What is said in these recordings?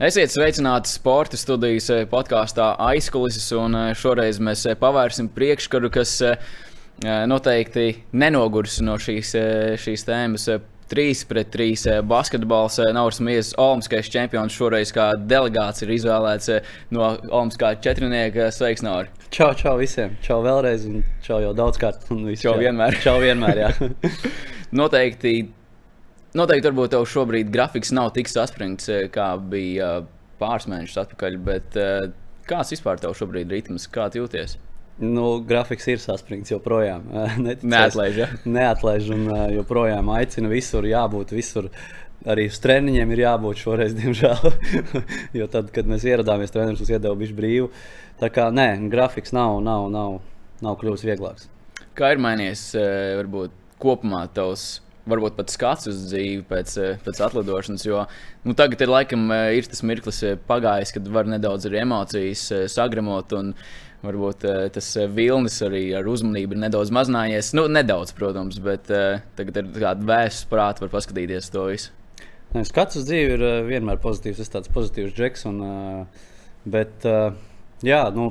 Esiet sveicināti sporta studijas eh, podkāstā aizkulises, un eh, šoreiz mēs eh, pavērsim priekškaru, kas noteikti nenogurs no šīs, šīs tēmas. 3 pret 3 basketbols. Nauris Mīsīs, Olimpiskais čempions, šoreiz kā delegāts ir izvēlēts no Olimpiskā četrnieka. Sveiks, Nauri! Čau, čau visiem! Čau vēlreiz, un čau jau daudzkārt. Čau vienmēr! Čau vienmēr, jā! noteikti Noteikti, varbūt tev šobrīd grafiks nav tik saspringts, eh, kā bija eh, pāris mēnešus atpakaļ, bet eh, kāds vispār tev šobrīd ir ritms, kā jūties? Nu, grafiks ir saspringts joprojām. Neatlaiž. Ja? Neatlaiž un joprojām aicina visur, jābūt visur. Arī uz treniņiem ir jābūt šoreiz, diemžēl. jo tad, kad mēs ieradāmies, treneris mums iedeva bišķi brīvu. Tā kā nē, grafiks nav, nav, nav, nav kļuvis vieglāks. Kā ir mainījies varbūt kopumā tavs? Varbūt pat skats uz dzīvi pēc, eh, pēc atlidošanas. Jo nu, tagad ir laikam eh, ir tas mirklis eh, pagājis, kad var nedaudz arī emocijas sagramot. Un, Varbūt tas vilnis arī ar uzmanību ir nedaudz mazinājies. Nu, nedaudz, protams, bet tagad ir tāda vēsts prāta, var paskatīties to visu. Skats uz dzīvi ir vienmēr pozitīvs. Es tāds pozitīvs džeks. Un, bet, jā, nu,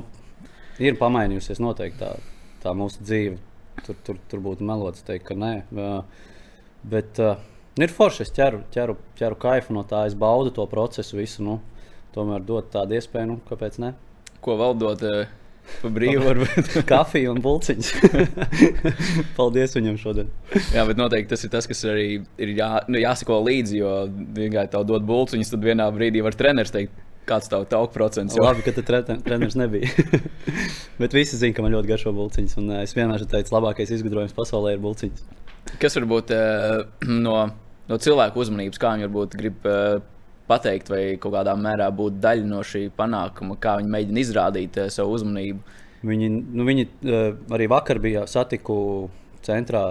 ir pamainījusies noteikti tā, tā mūsu dzīve. Tur, tur, tur būtu melots teikt, ka nē. Bet uh, ir forši. Es ķeru, ķeru, ķeru kaifu no tā, es baudu to procesu visu. Nu, tomēr dot tādu iespēju, nu, kāpēc ne? Ko vēl dot? Uh... Pa brīvu varbūt. Kafiju un buļciņas. Paldies viņam šodien. Jā, bet noteikti tas ir tas, kas arī ir jā, nu, jāsako līdzi. Jo vienkārši tev dod buļciņas, tad vienā brīdī var treneris teikt, kāds tev tauku procents. Jo... Labi, ka te treneris nebija. bet visi zina, ka man ļoti garšo buļciņas. Un es vienmēr teicu, labākais izgudrojums pasaulē ir buļciņas. Kas varbūt uh, no, no cilvēku uzmanības, kā viņi varbūt grib uh, pateikt, vai kaut kādā mērā būt daļa no šī panākuma, kā viņi mēģina izrādīt uh, savu uzmanību? Viņi, nu, viņi arī vakar bija satiku centrā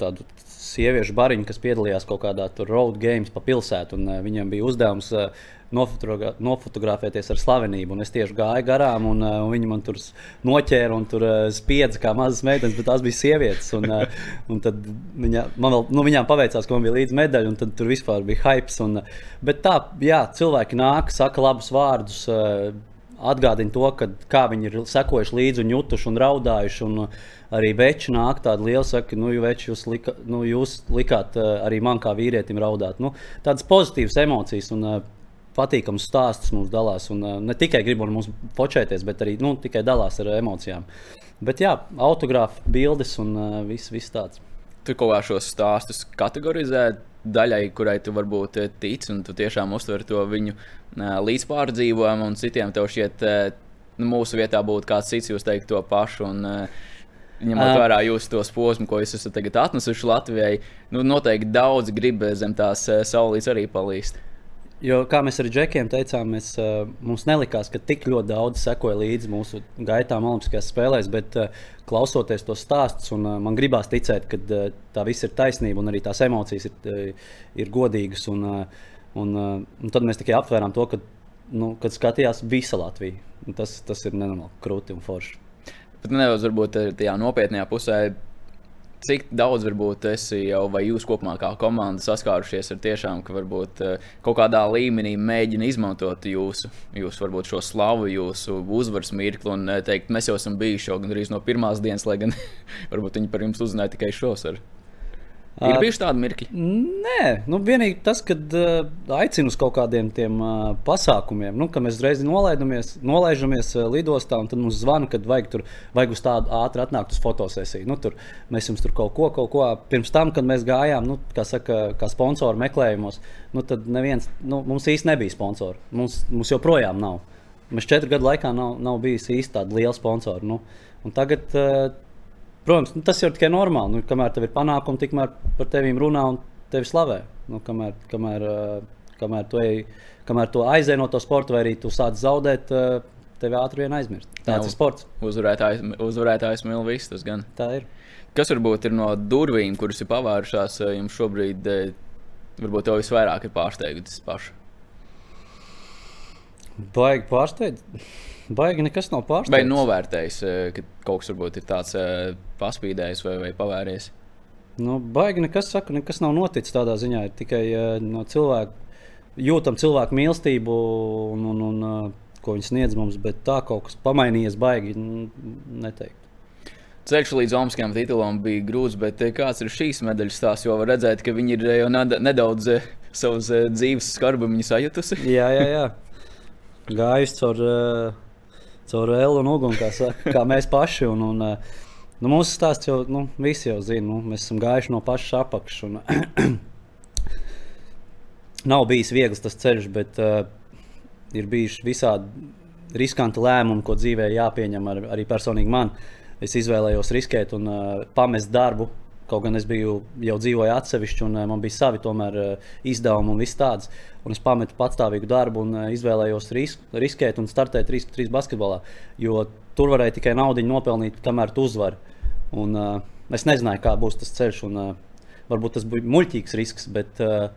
tādu sieviešu bariņu, kas piedalījās kaut kādā road games pa pilsētu. Viņiem bija uzdevums uh, nofotografēties ar slavenību. Un es tieši gāju garām, un, uh, un viņi man tur noķēra un tur uh, spiedza kā mazas meitenes, bet tās bija sievietes. Un, uh, un tad viņa, man vēl, nu, viņām paveicās, ka man bija līdzi medaļa, un tur vispār bija hype. Un, bet tā, jā, cilvēki nāk, saka labus vārdus. Atgādina to, ka, kā viņi ir sekojuši līdzi un jutuši un raudājuši. Un, arī veči nāk tādi lieli, saka, nu, veči, jūs, lika, nu, jūs likāt arī man kā vīrietim raudāt. Nu, tādas pozitīvas emocijas. Un, uh, patīkams stāsts mums dalās. Un, uh, ne tikai grib ar mums fočēties, bet arī nu, tikai dalās ar emocijām. Bet jā, autogrāfi, bildes un uh, viss, viss tāds. Tu kaut kā šos stāstus kategorizē daļai, kurai tu varbūt tici, un tu tiešām uztver to viņu uh, līdzpārdzīvojumu, un citiem tev šķiet, uh, mūsu vietā būtu kāds cits, jūs teikt to pašu. Un, uh, Ņemot vērā jūsu tos posmus, ko jūs esat atnesuši Latvijai, nu, noteikti daudz grib zem tās saulītes arī palīst. Jo, kā mēs ar džekiem teicām, mēs, uh, mums nelikās, ka tik ļoti daudz sekoja līdzi mūsu gaitām Olimpiskajās spēlēs, bet uh, klausoties to stāstus, un uh, man gribās ticēt, ka uh, tā viss ir taisnība un arī tās emocijas ir, uh, ir godīgas. Un, uh, un, uh, un tad mēs tikai aptvērām to, ka, nu, kad skatījās visa Latvija. Tas, tas ir nenormāli krūti un forši. Bet nedaudz varbūt tajā nopietnējā pusē Cik daudz varbūt esi jau vai jūs kopumā kā komanda saskārušies ar tiešām, ka varbūt uh, kaut kādā līmenī mēģina izmantot jūsu, jūsu varbūt šo slavu, jūsu uzvaras mirkli un uh, teikt, mēs jau esam bijuši jau gandrīz no pirmās dienas, lai gan varbūt viņi par jums uzzināja tikai šovasar. Ir bijuši tādi mirkļi? Nē, nu, vienīgi tas, kad uh, aicinu uz kaut kādiem tiem uh, pasākumiem, nu, ka mēs reiz nolaižamies uh, lidostā, un tad mums zvana, kad vajag, tur, vajag uz tādu ātri atnākt uz fotosesiju. Nu, tur, mēs jums tur kaut ko, kaut ko pirms tam, kad mēs gājām, nu, kā, saka, kā sponsoru meklējumos, nu, tad neviens, nu, mums īsti nebija sponsori. Mums, mums joprojām nav. Mēs četru gadu laikā nav, nav bijis īsti tāda liela sponsora. Nu, tagad uh, Protams, nu, tas ir tikai normāli. Nu, kamēr tev ir panākumi, tikmēr par tevi runā un tevi slavē. Nu, kamēr, kamēr, kamēr, tu ej, kamēr tu aizēji no to sporta, vai arī tu sāc zaudēt, tevi ātri vien aizmirst. Tāds Jā, ir sports. Uzvarētājs, uzvarētājs mīl visu tas gan. Tā ir. Kas varbūt ir no durvīm, kuras ir pavērušās jums šobrīd, varbūt jau visvairāk ir pārsteigts pašs? Baigi pārsteigts. Baigi nekas nav pārsteigts. Vai novērtējis, eh, ka kaut kas varbūt ir tāds eh, paspīdējis vai, vai pavēries? Nu, baigi nekas, saku, nekas nav noticis tādā ziņā. Ir tikai uh, no cilvēku jūtam cilvēku mīlestību un, un, un uh, ko viņi sniedz mums, bet tā kaut kas pamainījies baigi neteikt. Ceļš līdz Omaskajam titulam bija grūts, bet eh, kāds ir šīs medaļas stāsts? Jo var redzēt, ka viņi ir eh, jau nedaudz eh, savas dzīves skarbumu sajutusi. jā, jā, jā. Gājusi caur, caur elu un uguni, kā, saka, kā mēs paši. Un, un, nu, mūsu stāsts jau nu, visi jau zina. Nu, mēs esam gājuši no pašas apakšas. Nav bijis viegls tas ceļš, bet uh, ir bijuši visādi riskanti lēmumi, ko dzīvē jāpieņem ar, arī personīgi man. Es izvēlējos riskēt un uh, pamest darbu. Kaut gan es biju jau dzīvoju atsevišķi, un uh, man bija savi tomēr, uh, izdevumi un viss tāds. Un es pametu patstāvīgu darbu un uh, izvēlējos risk, riskēt un startēt 3-3 basketbolā. Jo tur varēja tikai naudu nopelnīt, kamēr tu uzvari. Un, uh, es nezināju, kā būs tas ceļš. Un, uh, varbūt tas bija muļķīgs risks, bet uh,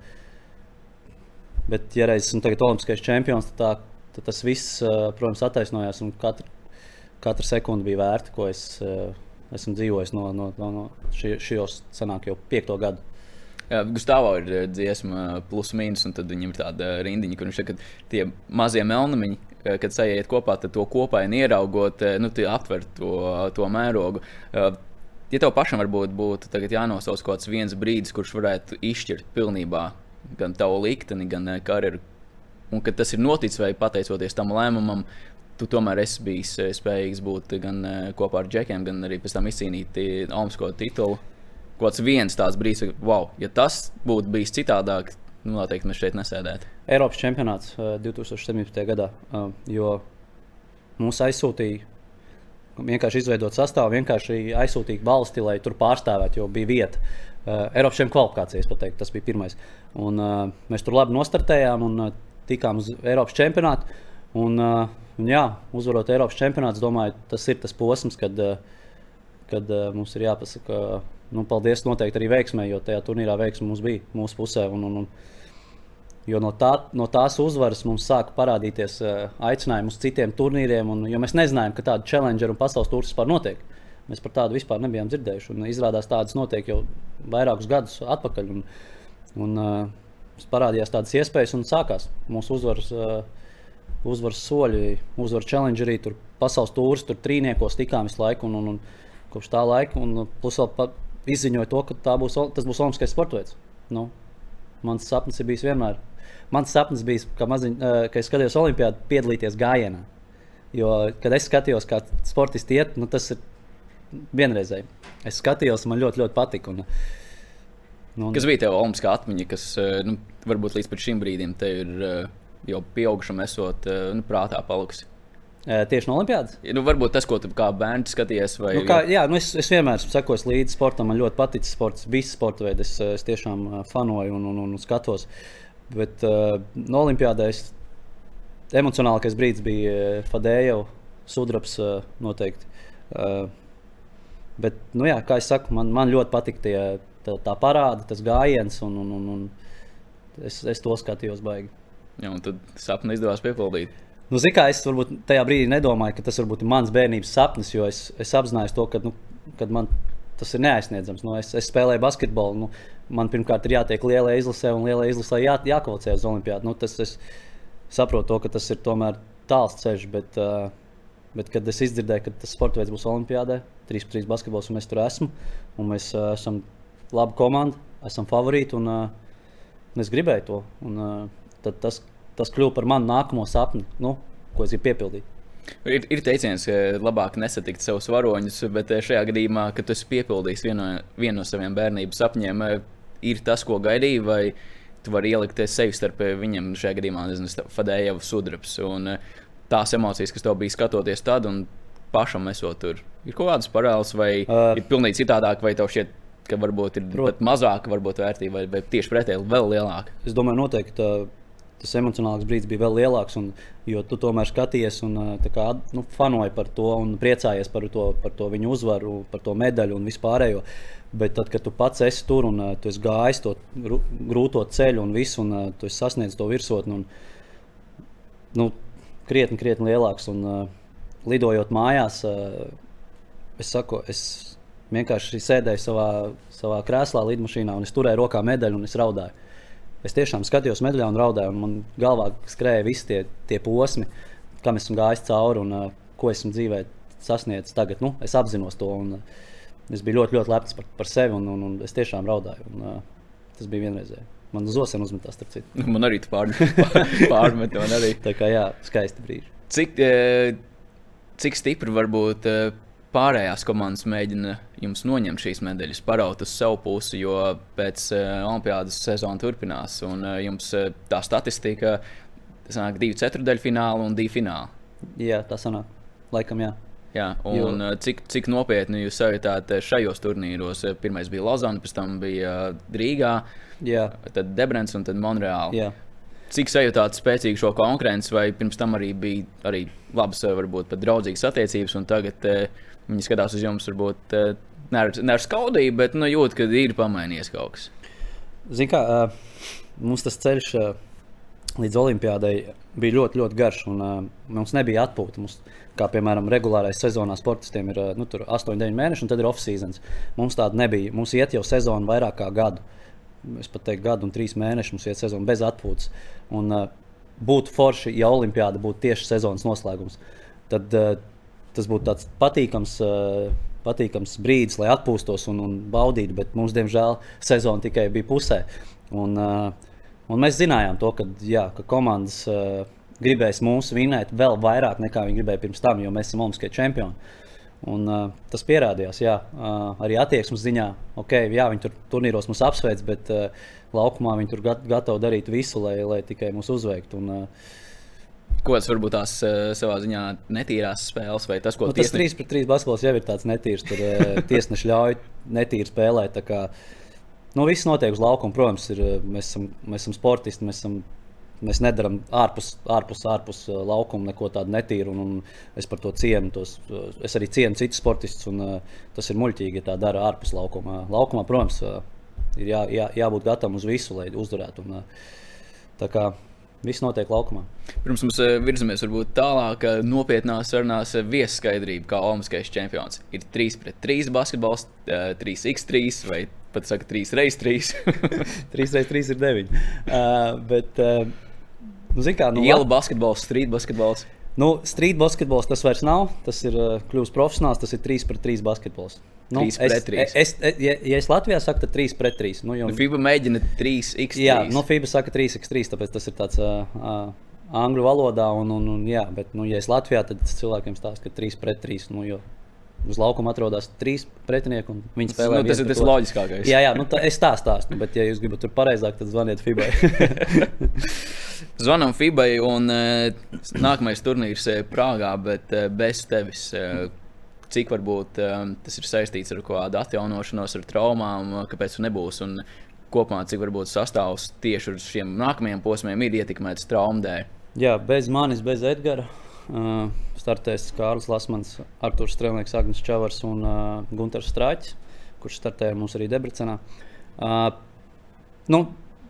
Bet, ja reiz esmu olimpiskais čempions, tad, tā, tad tas viss, protams, attaisnojās. Katra, katra sekunde bija vērta, ko es esmu dzīvojis no, no, no, no šajos senāk jau piekto gadu. Jā, Gustavs ir dziesma, plus mīnus, un tad viņam ir tāda rindiņa, kur viņš saka, ka tie mazie melnamiņi, kad sajiet kopā, tad to kopā ieraugot, nu, aptver to, to mērogu. Ja tev pašam varbūt būtu jānosauc kaut kāds viens brīdis, kurš varētu izšķirt pilnībā gan tavu likteni, gan eh, karjeru. Un kad tas ir noticis, vai pateicoties tam lēmumam, tu tomēr esi bijis eh, spējīgs būt gan eh, kopā ar džekiem, gan arī pēc tam izcīnīt Olimpisko titulu. Kāds viens tāds brīdis, wow, ja tas būtu bijis citādāk, nu, noteikti mēs šeit nesēdētu. Eiropas čempionāts 2017. gadā, jo mūs aizsūtīja vienkārši izveidot sastāvu, vienkārši aizsūtīt balsti, lai tur pārstāvētu, jo bija vieta. Uh, Eiropas šiem kvalifikācijas, pateikt, tas bija pirmais. Un, uh, mēs tur labi nostartējām un uh, tikām uz Eiropas čempionātu. Uh, un, jā, uzvarot Eiropas čempionātu, domāju, tas ir tas posms, kad, uh, kad uh, mums ir jāpasaka, nu, paldies noteikti arī veiksmē, jo tajā turnīrā veiksme mums bija mūsu pusē. Un, un, un, jo no, tā, no tās uzvaras mums sāka parādīties aicinājumi uz citiem turnīriem, un, jo mēs nezinājām, ka tāda challenger un pasaules turnīrs vispār notiek. Mēs par tādu vispār nebijām dzirdējuši. Un izrādās, tādas notiek jau vairākus gadus atpakaļ. Un, un, uh, parādījās tādas iespējas, un sākās mūsu uzvaras, uh, uzvaras soļi, uzvaras challengerī, tur pasaules tūris, tur trīniekos tikām visu laiku. Un, un, un, kopš tā laika, un plus vēl izziņoja to, ka būs, tas būs Olimpiskais sports veids. Nu, mans sapnis ir bijis vienmēr. Mans sapnis bija, ka, maziņ, uh, ka es skatījos Olimpijādā, piedalīties gājienā. Jo, kad es skatījos, kā sportisti iet, nu, tas ir vienreizēji. Es skatījos, man ļoti, ļoti patika. Un, nu, kas bija tev olimpiskā atmiņa, kas nu, varbūt līdz šim brīdim te ir eh, jau pieaugušam, esot eh, nu, prātā palikusi? Tieši no Olimpijas? Nu, varbūt tas, ko tu kā bērns skaties. Vai... Nu, kā, jā, nu es, es vienmēr sekoju līdzi sportam. Man ļoti patīk sports, visi sporta veidi. Es, es tiešām fanoju un, un, un skatos. Bet uh, no Olimpijas emocionālākais brīdis bija Fadēja, Sudrabs uh, noteikti. Uh, Bet, nu, jā, kā jau teicu, man, man ļoti patīk tā, tā parāda, tas gājiens, un, un, un, un es, es to skatījos baigi. Jā, un tad sapni izdevās piepildīt. Nu, Zinu, kā es varbūt tajā brīdī nedomāju, ka tas varbūt ir mans bērnības sapnis, jo es, es apzinājos to, ka nu, man tas ir neaizsniedzams. Nu, es, es spēlēju basketbolu. Nu, man pirmkārt ir jātiek lielai izlasē, un lielai izlasē jā, jākvalcē uz olimpiādu. Nu, tas, es saprotu, to, ka tas ir tomēr tāls ceļš, bet, uh, bet kad es izdzirdēju, ka tas sports veids būs olimpiādē, 3-3 basketbols, un mēs tur esam. Mēs uh, esam laba komanda, esam favorīti, un uh, es gribēju to. Un, uh, tas, tas kļuva par manu nākamo sapni, nu, ko es gribu piepildīt. Ir, ir teiciens, ka labāk nesatikt savus varoņus, bet šajā gadījumā, kad tu esi piepildījis vienu, vienu no saviem bērnības sapņiem, ir tas, ko gaidīji, vai tu vari ielikt sevi starp viņiem, šajā gadījumā, nezinu, Fadēja vai Sudrabs. Un tās emocijas, kas tev bija skatoties tad, un pašam esot tur. Ir kaut kādas paralēlas, vai uh, ir pilnīgi citādāk, vai tev šķiet, ka varbūt ir prot, pat mazāka vērtība, vai, vai tieši pretēji vēl lielāka? Es domāju, noteikti. Tā, tas emocionāls brīdis bija vēl lielāks, un, jo tu tomēr skaties un kā, nu, fanoji par to un priecājies par to, par to viņu uzvaru, par to medaļu un vispārējo. Bet tad, kad tu pats esi tur un tu esi gājis to grūto ceļu un visu, un tu esi sasniedzis to virsotni, un, nu, krietni, krietni lielāks. Un, lidojot mājās, es saku, es vienkārši sēdēju savā, savā krēslā, lidmašīnā, un es turēju rokā medaļu un es raudāju. Es tiešām skatījos medaļā un raudāju, un man galvā skrēja visi tie, tie posmi, kam esmu gājis cauri un uh, ko esmu dzīvē sasniedzis tagad. Nu, es apzinos to, un uh, es biju ļoti, ļoti lepns par, par sevi, un, un, un es tiešām raudāju. Un, uh, tas bija vienreizēji. Man uz osiem uzmetās, starp citu. Man arī tu pārmet, man arī. Tā kā jā, skaisti brīži. Cik, eh, cik stipri varbūt eh, pārējās komandas mēģina jums noņemt šīs medaļas, paraut uz savu pusi, jo pēc eh, Olimpiādas sezona turpinās, un eh, jums eh, tā statistika sanāk divi ceturdaļu fināli un divi fināli. Jā, tā sanāk. Laikam, jā. Jā, un jo. cik, cik nopietni jūs sajūtāt šajos turnīros? Pirmais bija Lozana, pēc tam bija Rīgā, Jā. tad Debrens un tad Monreāla. Jā. Cik sajūtāt spēcīgu šo konkurenci, vai pirms tam arī bija arī labas, varbūt pat draudzīgas attiecības, un tagad viņi skatās uz jums, varbūt eh, ne ar, ne ar skaudību, bet nu, jūt, ka ir pamainījies kaut kas. Ziniet, kā uh, mums tas ceļš uh, līdz Olimpijādai bija ļoti, ļoti garš, un mums nebija atpūta. Mums, kā piemēram, regulārais sezonā sportistiem ir nu, 8, 9 mēneši, un tad ir off-season. Mums tāda nebija. Mums iet jau sezona vairāk kā gadu. Es pat teiktu, gadu un trīs mēnešus mums iet sezona bez atpūtas. Un, būtu forši, ja Olimpijāda būtu tieši sezonas noslēgums. Tad tas būtu tāds patīkams. Uh, Patīkams brīdis, lai atpūstos un, un baudītu, bet mums, diemžēl, sezona tikai bija pusē. Un, uh, un mēs zinājām, to, ka, jā, ka komandas uh, gribēs mūs vinēt vēl vairāk nekā viņi gribēja pirms tam, jo mēs esam Olimpiskie čempioni. Un, uh, tas pierādījās, jā, uh, arī attieksmes ziņā. Okay, jā, viņi tur turnīros mūs apsveic, bet uh, laukumā viņi tur gat, gatavi darīt visu, lai, lai tikai mūs uzveiktu. Un, uh, Ko tas varbūt tās uh, savā ziņā netīrās spēles, vai tas, ko nu, tas 3 pret 3 basketbols jau ir tāds netīrs. Tur uh, tiesneši ļauj netīri spēlēt. Kā, nu, viss notiek uz laukuma. Protams, ir, mēs, esam, mēs esam sportisti, mēs esam Mēs nedarām ārpus, ārpus, ārpus laukuma neko tādu netīru. Un, un es par to cienu. Tos, es arī cienu citus sportistus. Un, tas ir muļķīgi, ja tā dara ārpus laukuma. Laukumā, protams, ir jā, jā, jābūt gatavam uz visu, lai uzvarētu. Un, tā kā viss notiek laukumā. Pirms mums uh, virzamies tālāk, uh, nopietnās sarunās uh, viesaskaidrība, kā Olimpiskais čempions. Ir 3 pret 3 basketbols, uh, 3x3 vai pat saka 3 reizes 3. 3 reizes 3 ir 9. Uh, bet, uh, Nu, zin, kā, nu, Iela basketbols, street basketbols. Nu, street basketbols tas vairs nav. Tas ir uh, kļuvis profesionāls, tas ir 3 pret 3 basketbols. Nu, 3 pret 3. Es, es, es, ja, ja es Latvijā saku, tad 3 pret 3. Nu, jo, Nu, FIBA mēģina 3x3. jā, nu, FIBA saka 3x3, tāpēc tas ir tāds uh, uh, angļu valodā. Un, un, un, jā, bet, nu, ja es Latvijā, tad cilvēkiem stāstu, ka 3 pret 3. Nu, jo, Uz laukuma atrodas trīs pretinieki, un viņi spēlē. Nu, tas ir tas loģiskākais. Jā, jā nu, tā, es tā stāstu, bet, ja jūs gribat tur pareizāk, tad zvaniet FIBA. Zvanām FIBA, un uh, nākamais turnīrs ir Prāgā, bet uh, bez tevis. Cik varbūt tas ir saistīts ar kādu atjaunošanos, ar traumām, kāpēc tas nebūs. Un kopumā cik varbūt sastāvs tieši uz šiem nākamajiem posmiem ir ietekmēts traumu dēļ. Jā, bez manis, bez Edgara. Uh, startēs Kārlis Lasmans, Arthurs Strēlnieks, Agnēs Čavars un uh, Gunārs Strāķis, kurš startēja mums arī Debrecenā. Uh, nu,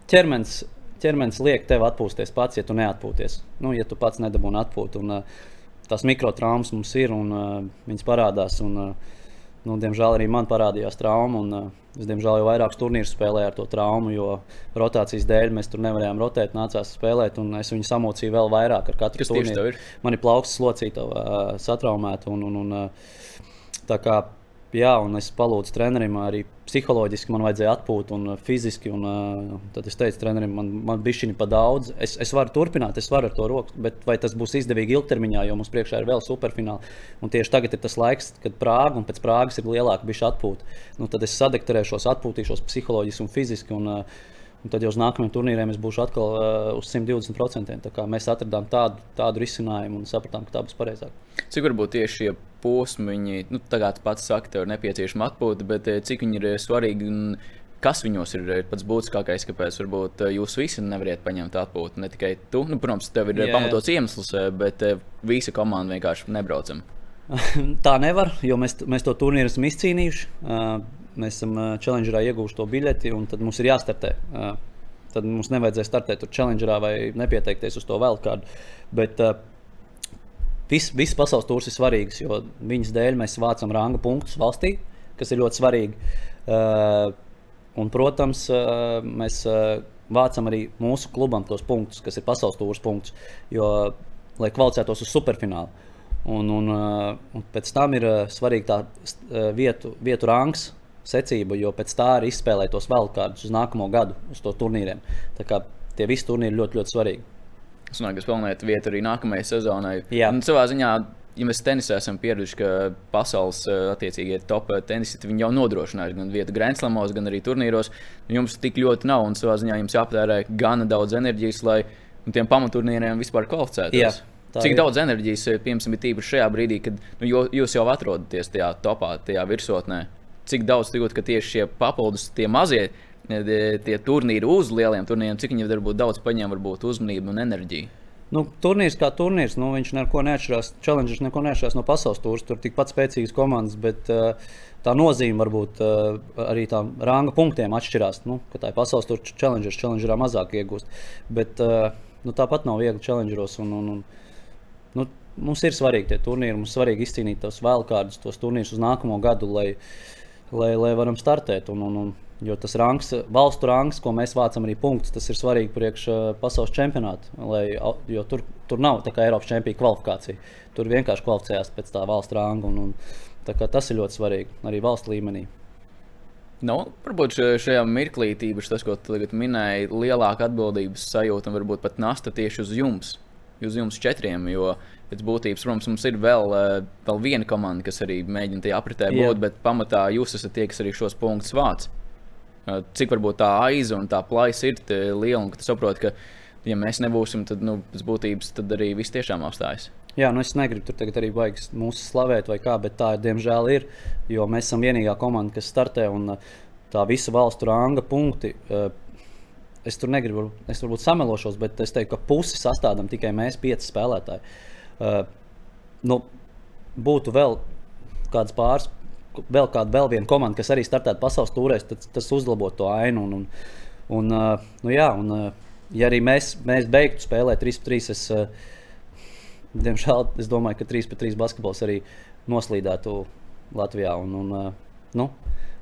ķermenis, ķermenis liek tev atpūsties pats, ja tu neatpūties. Nu, ja tu pats nedabūni atpūtu. Un, uh, tās mikrotraumas mums ir un uh, viņas parādās. Un, uh, nu, diemžēl arī man parādījās trauma. Un, uh, es diemžēl jau vairākus turnīrus spēlēju ar to traumu, jo rotācijas dēļ mēs tur nevarējām rotēt, nācās spēlēt. Es viņu samocīju vēl vairāk ar katru turnīru. Man ir plaukstas locīta, uh, satraumēta. Un, un, un, uh, tā kā Jā, un es palūdzu trenerim arī psiholoģiski, man vajadzēja atpūt, un uh, fiziski. Un, uh, tad es teicu, trenerim, man, man bija šī pa daudz. Es, es varu turpināt, es varu ar to roku, bet vai tas būs izdevīgi ilgtermiņā, jo mums priekšā ir vēl superfināli. Un tieši tagad ir tas laiks, kad Prāga un pēc Prāgas ir lielāka bišķi atpūta. Nu, tad es sadekterēšos, atpūtīšos psiholoģiski un fiziski. Un, uh, Un tad jau uz nākamajiem turnīriem es būšu atkal uh, uz 120%. Tā kā mēs atradām tādu, tādu risinājumu un sapratām, ka tā būs pareizāk. Cik varbūt tieši šie posmi, nu, tagad pats saka, tev ir nepieciešama atpūta, bet eh, cik viņi ir svarīgi un kas viņos ir eh, pats būtiskākais, kāpēc varbūt jūs visi nevariet paņemt atpūtu. Ne tikai tu, nu, protams, tev ir Jā, jā, jā. pamatots iemesls, bet visa komanda vienkārši nebraucam. Tā nevar, jo mēs, mēs to turnīru esam izcīnījuši. Uh, Mēs esam Challengerā ieguvuši to biļeti, un tad mums ir jāstartē. Tad mums nevajadzēja startēt tur Challengerā vai nepieteikties uz to vēl kādu. Bet viss vis pasaules tūris ir svarīgs, jo viņas dēļ mēs vācam ranga punktus valstī, kas ir ļoti svarīgi. Un, protams, mēs vācam arī mūsu klubam tos punktus, kas ir pasaules tūris punktus, jo, lai kvalificētos uz superfinālu. Un, un, un pēc tam ir svarīgi tā vietu, vietu rangs, secība, jo pēc tā arī izspēlēt tos vēl kādus uz nākamo gadu, uz to turnīriem. Tā kā tie visi turnīri ļoti, ļoti svarīgi. Es domāju, ka spēlēt vietu arī nākamajai sezonai. Jā. Un savā ziņā, ja mēs tenisā esam pieraduši, ka pasaules eh, attiecīgie top tenisisti jau nodrošinājuši gan vietu Grandslamos, gan arī turnīros, jums tik ļoti nav. Un savā ziņā jums jāpatērē gana daudz enerģijas, lai tiem pamaturnīriem vispār kvalificētos. Jā, tā Cik ir. daudz enerģijas, eh, piemēram, ir tīpaši šajā brīdī, kad nu, jūs jau atrodaties tajā topā, tajā virsotnē? Cik daudz jūtat, ka tieši šie papildus, tie mazie eh, tie, turnīri uz lieliem turnīriem, cik viņi varbūt daudz paņem varbūt uzmanību un enerģiju? Nu, turnīrs kā turnīrs, nu, viņš neko neatšķirās. Challengers neko neatšķirās no pasaules tūris. Tur tikpat spēcīgas komandas, bet uh, tā nozīme varbūt uh, arī tā ranga punktiem atšķirās. Nu, ka tā ir pasaules tūris, challengers, challengerā mazāk iegūst. Bet uh, nu, tāpat nav viegli challengeros. Un, un, un, nu, mums ir svarīgi tie turnīri, mums ir svarīgi izcīnīt tos vēl kādus tos turnīrus uz nākamo gadu, lai, lai, lai varam startēt. Un, un, un, Jo tas rangs, valstu rangs, ko mēs vācam arī punktus, tas ir svarīgi priekš uh, pasaules čempionāta. Lai, jo tur, tur nav tā kā Eiropas čempionu kvalifikācija. Tur vienkārši kvalificējās pēc tā valsts ranga. Un, un, tas ir ļoti svarīgi arī valsts līmenī. Nu, varbūt šajā mirklī, tīpaši tas, ko tu minēji, lielāka atbildības sajūta un varbūt pat nasta tieši uz jums, uz jums četriem. Jo pēc būtības, protams, mums ir vēl, eh, vēl viena komanda, kas arī mēģina tajā apritē būt, bet pamatā jūs esat tie, kas arī šos punktus vāc. Eh, Cik varbūt tā aiza un tā plaisa ir te liela, un ka tu saproti, ka, ja mēs nebūsim, tad nu, pēc būtības tad arī viss tiešām apstājas. Jā, nu es negribu tur tagad arī baigas mūsu slavēt, vai kā, bet tā diemžēl ir. Jo mēs esam vienīgā komanda, kas startē un uh, tā visa valstu ranga punkti. Es tur negribu, es varbūt samelošos, bet es teiktu, ka pusi sastādām tikai mēs, pieci spēlētāji. Uh, nu, būtu vēl kāds pāris, vēl kāda vēl viena komanda, kas arī startētu pasaules tūrēs, tad tas uzlabotu to ainu. Un, un, un, uh, nu, jā, un, uh, ja arī mēs, mēs beigtu spēlēt 3-3, es, uh, diemžēl es domāju, ka 3-3 basketbols arī noslīdētu Latvijā. Un, un, uh, nu,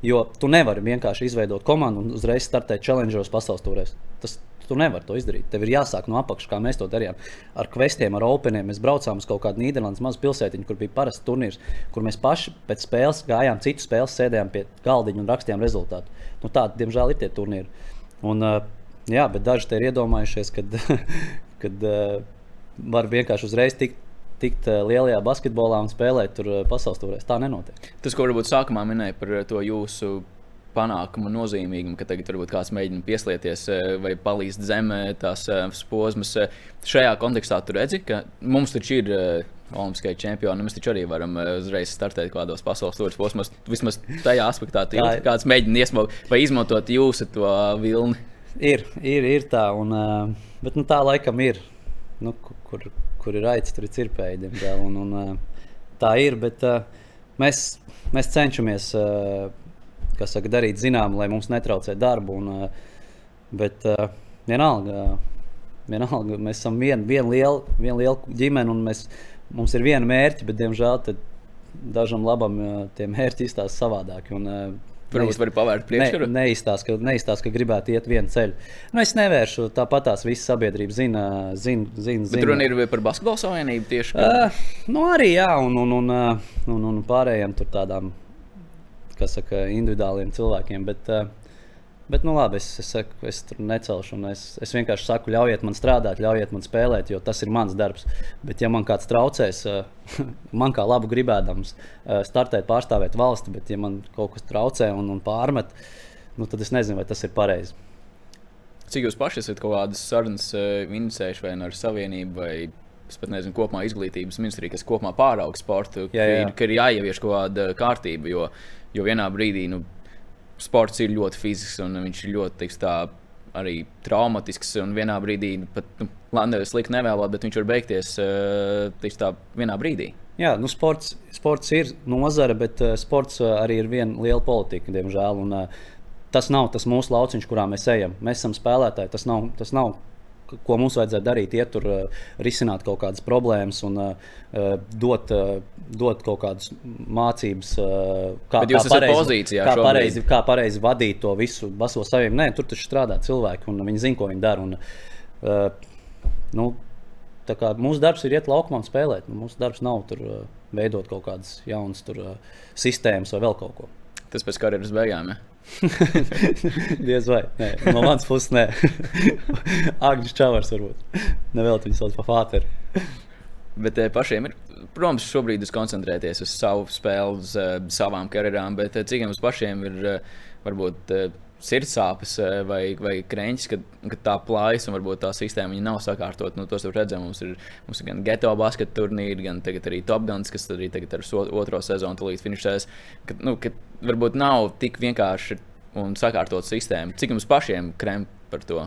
jo tu nevari vienkārši izveidot komandu un uzreiz startēt challengeros pasaules tūrēs. Tas Tu nevari to izdarīt. Tev ir jāsāk no apakšas, kā mēs to darījām. Ar kvestiem, ar openiem. Mēs braucām uz kaut kādu Nīderlandes mazu pilsētiņu, kur bija parasts turnīrs, kur mēs paši pēc spēles gājām citu spēli, sēdējām pie galdiņa un rakstījām rezultātu. Nu, Tādi, diemžēl, ir tie turnīri. Un, uh, jā, bet daži te ir iedomājušies, kad, kad uh, var vienkārši uzreiz tikt. Tikt uh, lielajā basketbolā un spēlēt tur pasaules tūrēs. Tā nenotiek. Tas, ko varbūt sākumā minēja par eh, to jūsu panākumu nozīmīgumu, ka tagad varbūt kāds mēģina pieslieties eh, vai palīdz zemē tās eh, posmas. eh, Šajā kontekstā tu redzi, ka mums taču ir olimpiskie čempioni. Mēs taču arī varam uzreiz startēt kādos pasaules tūrus posmos. Vismaz tajā aspektā, Tā tā ir. kāds mēģina vai izmantot jūsu to vilni. Ir, ir, ir tā, un, bet nu, tā laikam ir. Nu, ku- kur, kur ir aicis, tur ir cirpēji, diemžēl. Un, un, tā ir, bet mēs, mēs cenšamies kā saka, darīt zinām, lai mums netraucē darbu. Un, uh, bet uh, vienalga, vienalga, mēs esam viena vien liela, vien liela ģimene un mēs, mums ir viena mērķa, bet diemžēl dažam labam uh, tie mērķi izstāsta savādāk. Un, Varbūt var pavērt priekškaru. Ne, neizstāst, ka, neizstāst, ka gribētu iet vienu ceļu. Nu, es nevēršu tāpat tās visas sabiedrības zina. zina, zina, zina. runa ir par basketbalu savienību tieši. Uh, nu, arī jā, un, un, un, un, un pārējiem tur tādām, saka, individuāliem cilvēkiem. Bet, uh, bet nu, labi, es, es, saku, es tur necelšu. Es, es vienkārši saku, ļaujiet man strādāt, ļaujiet man spēlēt, jo tas ir mans darbs. Bet, ja man kāds traucēs, uh, man kā labu gribēdams uh, startēt, pārstāvēt valsti, bet, ja man kaut kas traucē un, un pārmet, nu, tad es nezinu, vai tas ir pareizi. Cik jūs paši esat kaut kādas sarunas inicējuši vai nu ar savienību, vai es pat nezinu, kopumā izglītības ministrija, kas kopumā pārauga sportu, Jā, ka jā. ir- ka ir jāievieš kaut kāda kārtība, jo, jo vienā brīdī nu, sports ir ļoti fizisks un viņš ir ļoti teiks, tā, arī traumatisks. Un vienā brīdī nu, pat nu, Landēvis slikti nevēlēt, bet viņš var beigties uh, teiks, tā vienā brīdī. Jā, nu sports, sports ir nozare, bet uh, sports uh, arī ir viena liela politika, diemžēl. Un, tas nav tas mūsu lauciņš, kurā mēs ejam. Mēs esam spēlētāji. Tas nav, tas nav ko mums vajadzētu darīt, iet tur, uh, risināt kaut kādas problēmas un uh, dot, uh, dot kaut kādas mācības, kā, kā pareizi, kā pareizi, kā pareizi vadīt to visu baso saviem. Nē, tur taču strādā cilvēki un viņi zina, ko viņi dara. Un, nu, kā mūsu darbs ir iet laukumā un spēlēt. Nu, mūsu darbs nav tur veidot kaut kādas jaunas tur, sistēmas vai vēl kaut ko. Tas pēc karjeras beigām. Ja? Diez vai. Nē, no manas puses, nē. Agnēs Čavars varbūt. Nevēl viņu sauc par Fāteru. Bet eh, pašiem ir, protams, šobrīd uz koncentrēties uz savu spēli, uz uh, savām karjerām, bet uh, cik mums pašiem ir varbūt sirdsāpes uh, vai, vai krēņķis, kad, kad tā plājas un varbūt tā sistēma nav sakārtot. Nu, tos jau redzam, mums ir, mums ir gan geto basketbola turnīri, gan arī Top Guns, kas arī tagad ar so, otro sezonu līdz finišēs. Kad, nu, kad varbūt nav tik vienkārši un sakārtot sistēmu. Cik mums pašiem krem par to?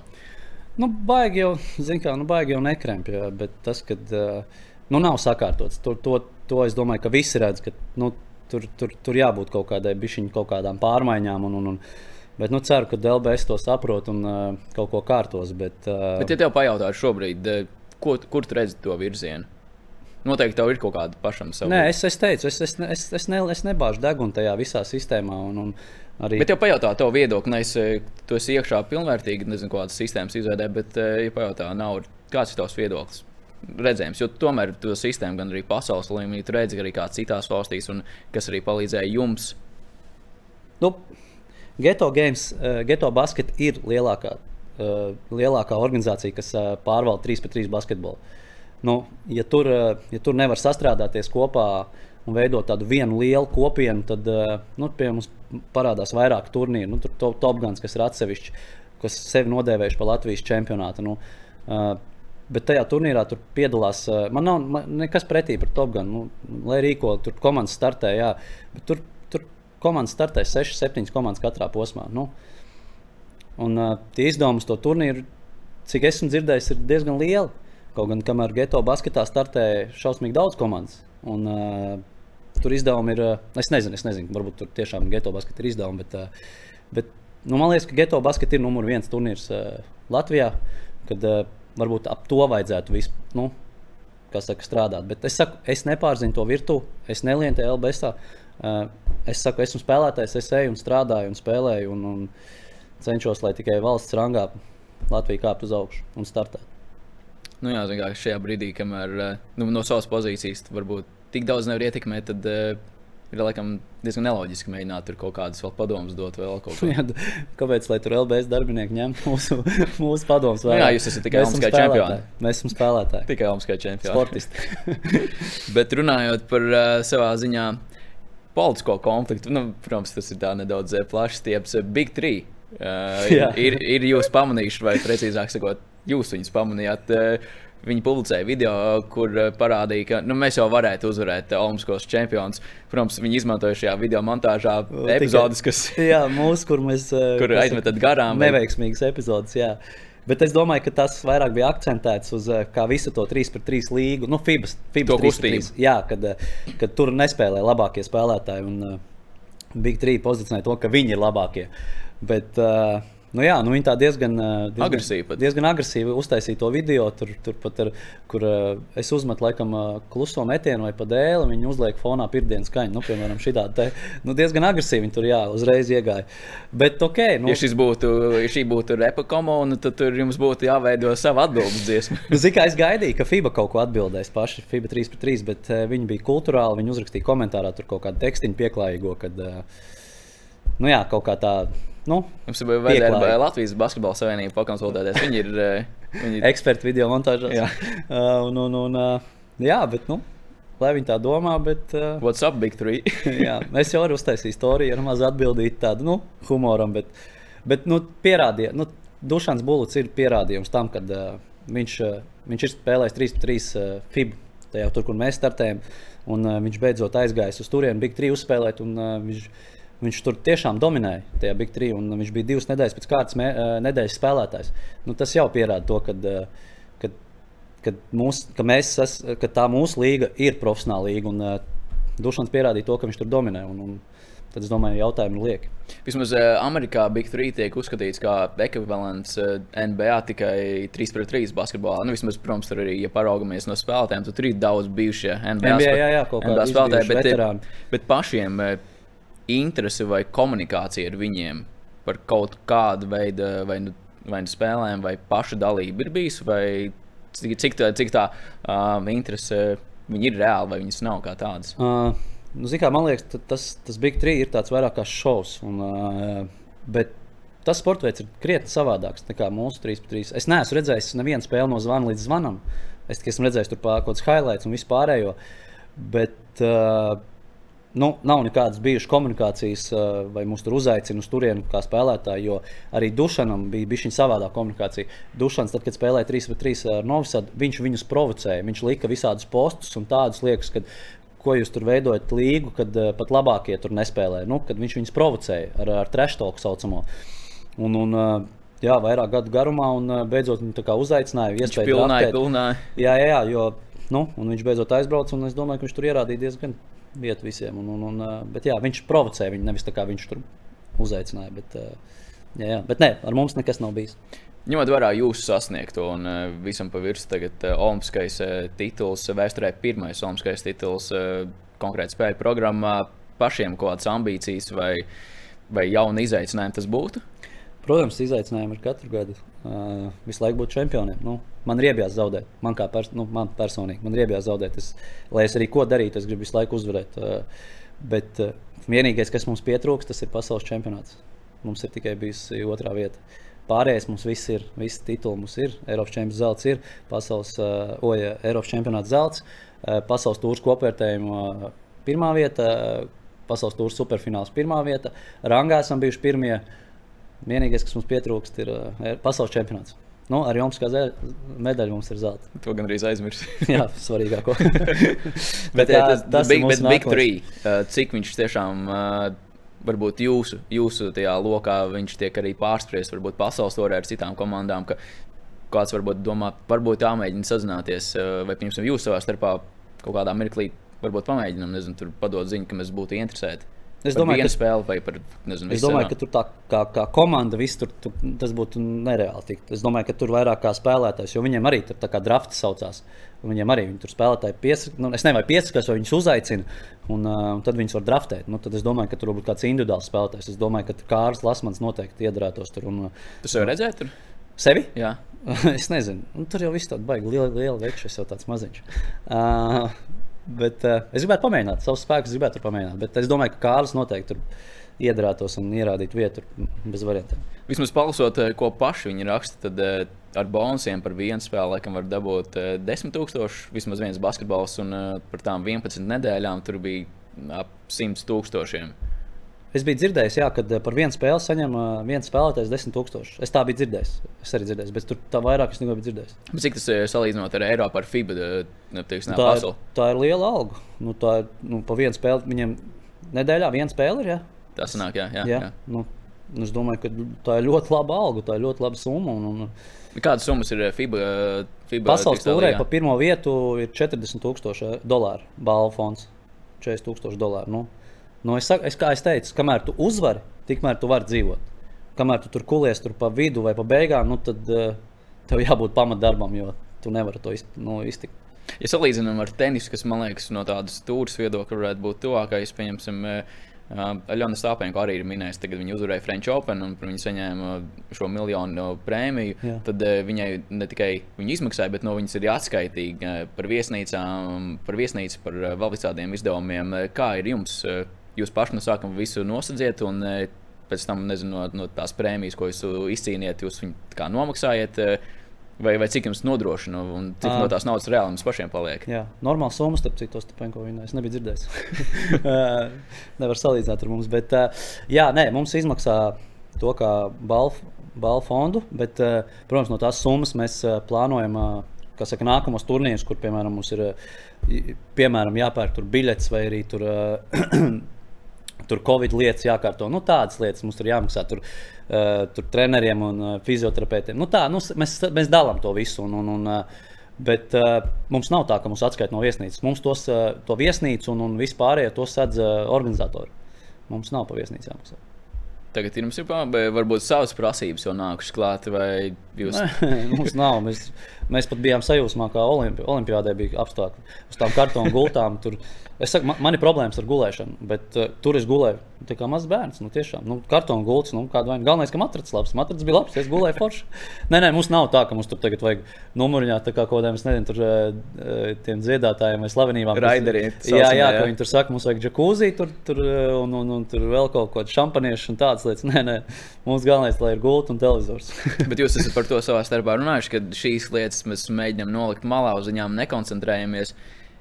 Nu, baigi jau, kā, nu, baigi jau nekrempja, bet tas, kad uh, nu, nav sakārtots, to, to, to es domāju, ka visi redz, ka nu, tur, tur, tur jābūt kaut kādai bišķiņu, kaut kādām pārmaiņām. Un, un, un, bet nu, ceru, ka DLBS to saprot un uh, kaut ko kārtos. Bet, uh, Bet, ja tev pajautātu šobrīd, ko, kur tu redzi to virzienu? Noteikti tev ir kaut kāda pašam sava. Nē, es, es teicu, es, es, es, es, ne, es nebāžu degunu tajā visā sistēmā. Un, un arī... Bet, ja pajautā tavu viedokli, nevis tu esi iekšā pilnvērtīgi, nezinu, kādas sistēmas izveidē, bet, ja pajautā, nav, kāds ir tavs viedoklis? Redzējums, jo tomēr to sistēmu gan arī pasaules līmenī tu redzi arī kā citās valstīs, un kas arī palīdzēja jums. Nu, Geto Games, uh, Geto Basket ir lielākā, uh, lielākā organizācija, kas uh, pārvalda 3 pret 3 basketbolu. Nu, ja, tur, uh, ja tur nevar sastrādāties kopā un veidot tādu vienu lielu kopienu, tad uh, nu, pie mums parādās vairāk turnīru. Nu, tur to, Top Guns, kas ir atsevišķi, kas sevi nodēvējuši par Latvijas čempionātu. Nu, uh, Bet tajā turnīrā tur piedalās. Man nav man nekas pretī par Top Gun. Nu, lai rīko, tur komandas startē, jā. Bet tur komandas startē 6, 7 komandas katrā posmā. Nu, un uh, tie izdevumi to turnīru, cik esmu dzirdējis, ir diezgan lieli. Kaut gan, kamēr geto basketā startē šausmīgi daudz komandas. Un, uh, tur izdevumi ir, uh, es nezinu, es nezinu, varbūt tur tiešām geto basketā ir izdevumi. Bet, uh, bet nu, man liekas, ka geto basketā ir numur viens turnīrs uh, Latvijā. Kad, uh, varbūt ap to vajadzētu visu, nu, saka, strādāt. Bet es saku, es nepārzinu to virtuvi, es nelienu tajā LBS. Uh, es saku, esmu spēlētājs, es eju un strādāju un spēlēju un, un cenšos, lai tikai valsts rangā Latvija kāptu uz augšu un startētu. Nu, jā, zināmā mērā šajā brīdī, kamēr eh, nu, no savas pozīcijas varbūt tik daudz nevar ietekmēt, tad uh, ir laikam diezgan neloģiski mēģināt tur kaut kādas vēl padomus dot. Vēl kaut ko. Jā, Kāpēc lai tur LBS darbinieki ņem mūsu, mūsu padomus? Nu jā, jūs esat tikai Olimpiskā čempioni. Mēs esam spēlētāji. Tikai Olimpiskā čempionā. Sportisti. Bet runājot par uh, savā ziņā politisko konfliktu, nu, protams, tas ir nedaudz eh, plašs stieps. eh, Big Three uh, Jā. ir, ir jūs pamanījuši, vai precīzāk sakot, jūs viņus pamanījāt. Uh, Viņi publicēja video, kur eh, parādīja, ka nu, mēs jau varētu uzvarēt eh, Olimpiskos čempionus. Protams, viņi izmantoja šajā video montāžā epizodes, kas jā, mūsu, kur mēs eh, Kur aizmetat garām, Neveiksmīgas epizodes, jā. Bet es domāju, ka tas vairāk bija akcentēts uz eh, visu to 3 pret 3 līgu, nu, FIBA. FIBA To 3 pret kustību. 3. Jā, kad, eh, kad tur nespēlē labākie spēlētāji. Un uh, Big 3 pozicionē to, ka viņi ir labākie. Bet, uh, Nu jā, nu viņi tā diezgan, uh, diezgan Agresīvi. Diezgan agresīvi uztaisīja to video, tur, tur pat ar, kur uh, es uzmetu laikam uh, kluso metienu vai pa dēli. Viņi uzliek fonā pirmdienas skaņu. Nu, piemēram, šitā te, nu, diezgan agresīvi viņi tur jā, uzreiz iegāja. Bet, ok, nu, Ja, šis būtu, ja šī būtu repa komona, tad tur jums būtu jāveido sava atbildības dziesma. Nu, Zinu, kā es gaidīju, ka FIBA kaut ko atbildēs paši. FIBA 3 pret 3, bet viņi bija kultūrāli. Viņi uzrakstīja komentārā tur kaut kādu tekstiņu pieklājīgo, kad, nu jā, kaut kā tā, nu, Jums bija vajadzēja Pieklājīgi. Latvijas Basketbalu savienību pakonsultēties. Viņi ir. eh, Viņi ir eksperti video montāžā. Jā. Uh, un, un, un, uh, jā, bet, nu, lai viņi tā domā, bet. Uh, What's up, Big Three? jā, es jau varu uztaisīt storiju, ar maz atbildīt tādu, nu, humoram, bet, bet nu, pierādīja, nu, Dušans Bults ir pierādījums tam, ka uh, viņš, uh, viņš ir spēlējis 3-3 uh, FIB, tajā tur, kur mēs startējam, un uh, viņš beidzot aizgājis uz turieni Big 3 uzspēlēt, un uh, viņš, viņš tur tiešām dominēja tajā Big 3, un viņš bija divas nedēļas pēc kārtas mē, uh, nedēļas spēlētājs. Nu, tas jau pierāda to, ka uh, kad, kad, mūs, ka, mēs, es, ka tā mūsu līga ir profesionāla līga. Un, uh, Dušans pierādīja to, ka viņš tur dominē. Un, un, tad es domāju, jautājumi ir lieki. Vismaz Amerikā Big 3 tiek uzskatīts kā ekvivalents NBA tikai 3 pret 3 basketbolā. Nu, vismaz, protams, tur arī, ja paraugamies no spēlētājiem, tad tur ir daudz bijušie NBA, NBA jā, jā, NBA spēlētāji, bet, veterāni. bet pašiem interese vai komunikācija ar viņiem par kaut kādu veidu vai nu, vai nu spēlēm vai pašu dalību ir bijis, vai cik, cik tā, cik tā uh, interese viņi ir reāli vai viņas nav kā tādas. Uh, nu, kā, man liekas, ta- tas, tas Big 3 ir tāds vairāk kā šovs. Un, uh, bet tas sports veids ir krietni savādāks nekā mūsu 3 pret 3. Es neesmu redzējis nevienu spēli no zvana līdz zvanam. Es tikai esmu redzējis tur kaut kādas highlights un vispārējo. Bet uh, nu, nav nekādas bijušas komunikācijas, uh, vai mūs tur uzaicina uz turieni kā spēlētāji. Jo arī Dušanam bija bijis savādāka komunikācija. Dušans, tad, kad spēlēja 3 pret 3 ar Novsadu, viņš viņus provocēja. Viņš lika visādus postus un tādus liekas, ka, ko jūs tur veidojat līgu, kad uh, pat labākie tur nespēlē. Nu, kad viņš viņus provocēja ar, ar trešdaļu saucamo. Un, un, jā, vairāk gadu garumā, un beidzot viņu uzaicināja. Viņš pilnāja, pilnāja. Jā, jā, jā jo nu, un viņš beidzot aizbrauca, un es domāju, ka viņš tur ierādīja diezgan vietu visiem. Un, un, un, uh, bet jā, viņš provocēja viņu, nevis tā kā viņš tur uzaicināja. Bet, uh, jā, jā. bet nē, ar mums nekas nav bijis. Ņemot vērā jūsu sasniegto un uh, visam pa virsmu, tagad Olimpiskais tituls, vēsturē pirmais Olimpiskais tituls konkrēti spēļu programmā, pašiem kaut kādas ambīcijas vai, vai jaunu izaicinājumu tas būtu? Protams, izaicinājumi ir katru gadu. Uh, visu laiku būt čempioniem. Nu, man ir iebijās zaudēt. Man, pers nu, man personīgi, man ir iebijās zaudēt. Es, lai es arī ko darītu, es gribu visu laiku uzvarēt. Uh, bet uh, vienīgais, kas mums pietrūkst, tas ir pasaules čempionāts. Mums ir tikai bijusi otrā vieta. Pārējais mums viss ir, visi tituli mums ir. Eiropas čempions zelts ir, pasaules, uh, oja, Eiropas čempionāts zelts, uh, pasaules tūrs kopvērtējuma uh, pirmā vieta, uh, pasaules tūrs superfināls pirmā vieta. Rangā esam bijuši pirmie. Vienīgais, kas mums pietrūkst, ir uh, pasaules čempionāts. Nu, ar jums kā medaļu mums ir zelta. To gan arī aizmirst. Jā, svarīgāko. bet tā- tas, tas tas ir ir mūsu Big, Big. Three. Uh, cik viņš tiešām, uh, varbūt jūsu, jūsu tajā lokā, viņš tiek arī pārspriests, varbūt pasaules torē ar citām komandām. ka Kāds varbūt domā, varbūt jāmēģina sazināties, uh, vai pirms jūs savā starpā kaut kādā mirklī varbūt pamēģinām, nezinu, tur padot ziņu, ka mēs būtu interesēti. Es domāju, ka- spēli vai par, nezinu, Es domāju, ka tur tā kā, kā komanda viss tur, tur tas būtu nereāli. Tikt. Es domāju, ka tur vairāk kā spēlētājs, jo viņiem arī tur tā kā drafts saucās. Viņiem arī viņi tur spēlētāji piesakās. Nu, es nevaru piesakās, jo viņus uzaicina, un, uh, un tad viņus var draftēt. Nu, tad es domāju, ka tur būtu kāds individuāls spēlētājs. Es domāju, ka Kārls Lasmans noteikti iedarētos tur. Un, Tu sev redzēji tur? sevi? Jā. es nezinu, nu, tur jau viss tāds baigi, liela, liela vekša, es jau tāds maziņš. Uh, bet uh, es gribētu pamēģināt, savus spēkus gribētu pamēģināt. Bet es domāju, ka Kārlis noteikti tur iedarētos un ierādītu vietu bez variantiem. Vismaz palasot, eh, ko paši viņi raksta, tad eh, ar bonusiem par vienu spēli laikam var dabūt eh, 10,000. Vismaz viens basketbols, un eh, par tām 11 nedēļām tur bija ap 100 tūkstošiem. Es biju dzirdējis, jā, kad eh, par vienu spēli saņem uh, viens spēlētājs 10,000. Es tā biju dzirdējis. Es arī dzirdēju, bet tur tā vairāk es neko biju dzirdējis. Bet Cik tas ir salīdzinot ar Eiropu, ar FIBA? eh, Nu, teiksim, Tā ir, tā ir liela alga. Nu, tā ir nu, pa vienu spēli. Viņiem nedēļā viena spēle ir. Jā? Tā sanāk, jā. jā, Jā, jā. Nu, es domāju, ka tā ir ļoti laba alga, tā ir ļoti laba summa. Un, un, Kādas summas ir eh, FIBA? eh, FIBA Pasaules tūrē dalījā? pa pirmo vietu ir 40,000 dolāru balvu fonds. 40,000 dolāru. Nu, nu es, saku, es, kā es teicu, kamēr tu uzvari, tikmēr tu vari dzīvot. Kamēr tu tur kulies tur pa vidu vai pa beigām, nu, tad uh, tev jābūt pamatdarbam, jo tu nevari to iz, nu, iztikt. Ja salīdzinām ar tenisu, kas man liekas no tādas stūres viedokļa varētu būt tuvākais, pieņemsim, Aļona Stāpenko arī ir minējis, ka viņa uzvarēja French Open un viņa saņēma šo miljonu prēmiju. Jā. Tad eh, viņai ne tikai viņa izmaksāja, bet no viņas ir jāatskaitīgi eh, par viesnīcām, par viesnīcu, par eh, vēl visādiem izdevumiem. Eh, Kā ir jums? Jūs paši no sākuma visu nosadziet, un eh, pēc tam nezinu, no, no tās prēmijas, ko jūs izcīnījāt, jūs viņu nomaksājat. eh, Vai, vai cik jums nodrošina, un cik no tās naudas reāli jums pašiem paliek? Jā, normāla summa, starp citu, Stepenko viņa. Es nebiju dzirdējis. Nevar salīdzināt ar mums. Bet, jā, nē, mums izmaksā to kā balvu balvu fondu, bet, protams, no tās summas mēs plānojam. Kā saka, nākamos turnīrus, kur piemēram mums ir piemēram, jāpērk tur biļets vai arī tur tur Covid lietas jākārto. Nu, tādas lietas mums tur jāmaksā. Tur, uh, tur treneriem un uh, fizioterapeitiem. Nu, tā, nu, mēs, mēs dalām to visu. Un, un, un, uh, Bet uh, mums nav tā, ka mums atskaita no viesnīcas. Mums tos, uh, to viesnīcu un, un vispārējo to sadz uh, organizatori. mums nav paviesnīcām maksā. Tagad jums ir varbūt savas prasības jau nākušas klāt, vai jūs. Nē, mums nav. Mēs, mēs pat bijām sajūsmā, kā olimpi, olimpiādē bija apstākļi. Uz tām kartonu gultām tur. Es saku, man, man ir problēmas ar gulēšanu, bet uh, tur es gulēju. Tā kā mazs bērns, nu tiešām, nu, kartonu gults, nu, kāda vaina. Galvenais, ka matracis labs, matracis bija labs, es gulēju forši. Nē, nē, mums nav tā, ka mums tur tagad vajag numuriņāt tā kā kaut kādiem, es nezinu, tur uh, tiem dziedātājiem vai slavenībām. Raideriem. Jā, jā, jā, ka viņi tur saka, mums vajag džekūzī, tur, tur un, un, un tur vēl kaut ko šampaniešu un tādas lietas. Nē, nē, mums galvenais, lai ir gulta un televizors. Bet jūs esat par to savā starpā runājuši, ka šīs lietas mēs mēģinām nolikt malā, uz viņām nekoncentrējamies.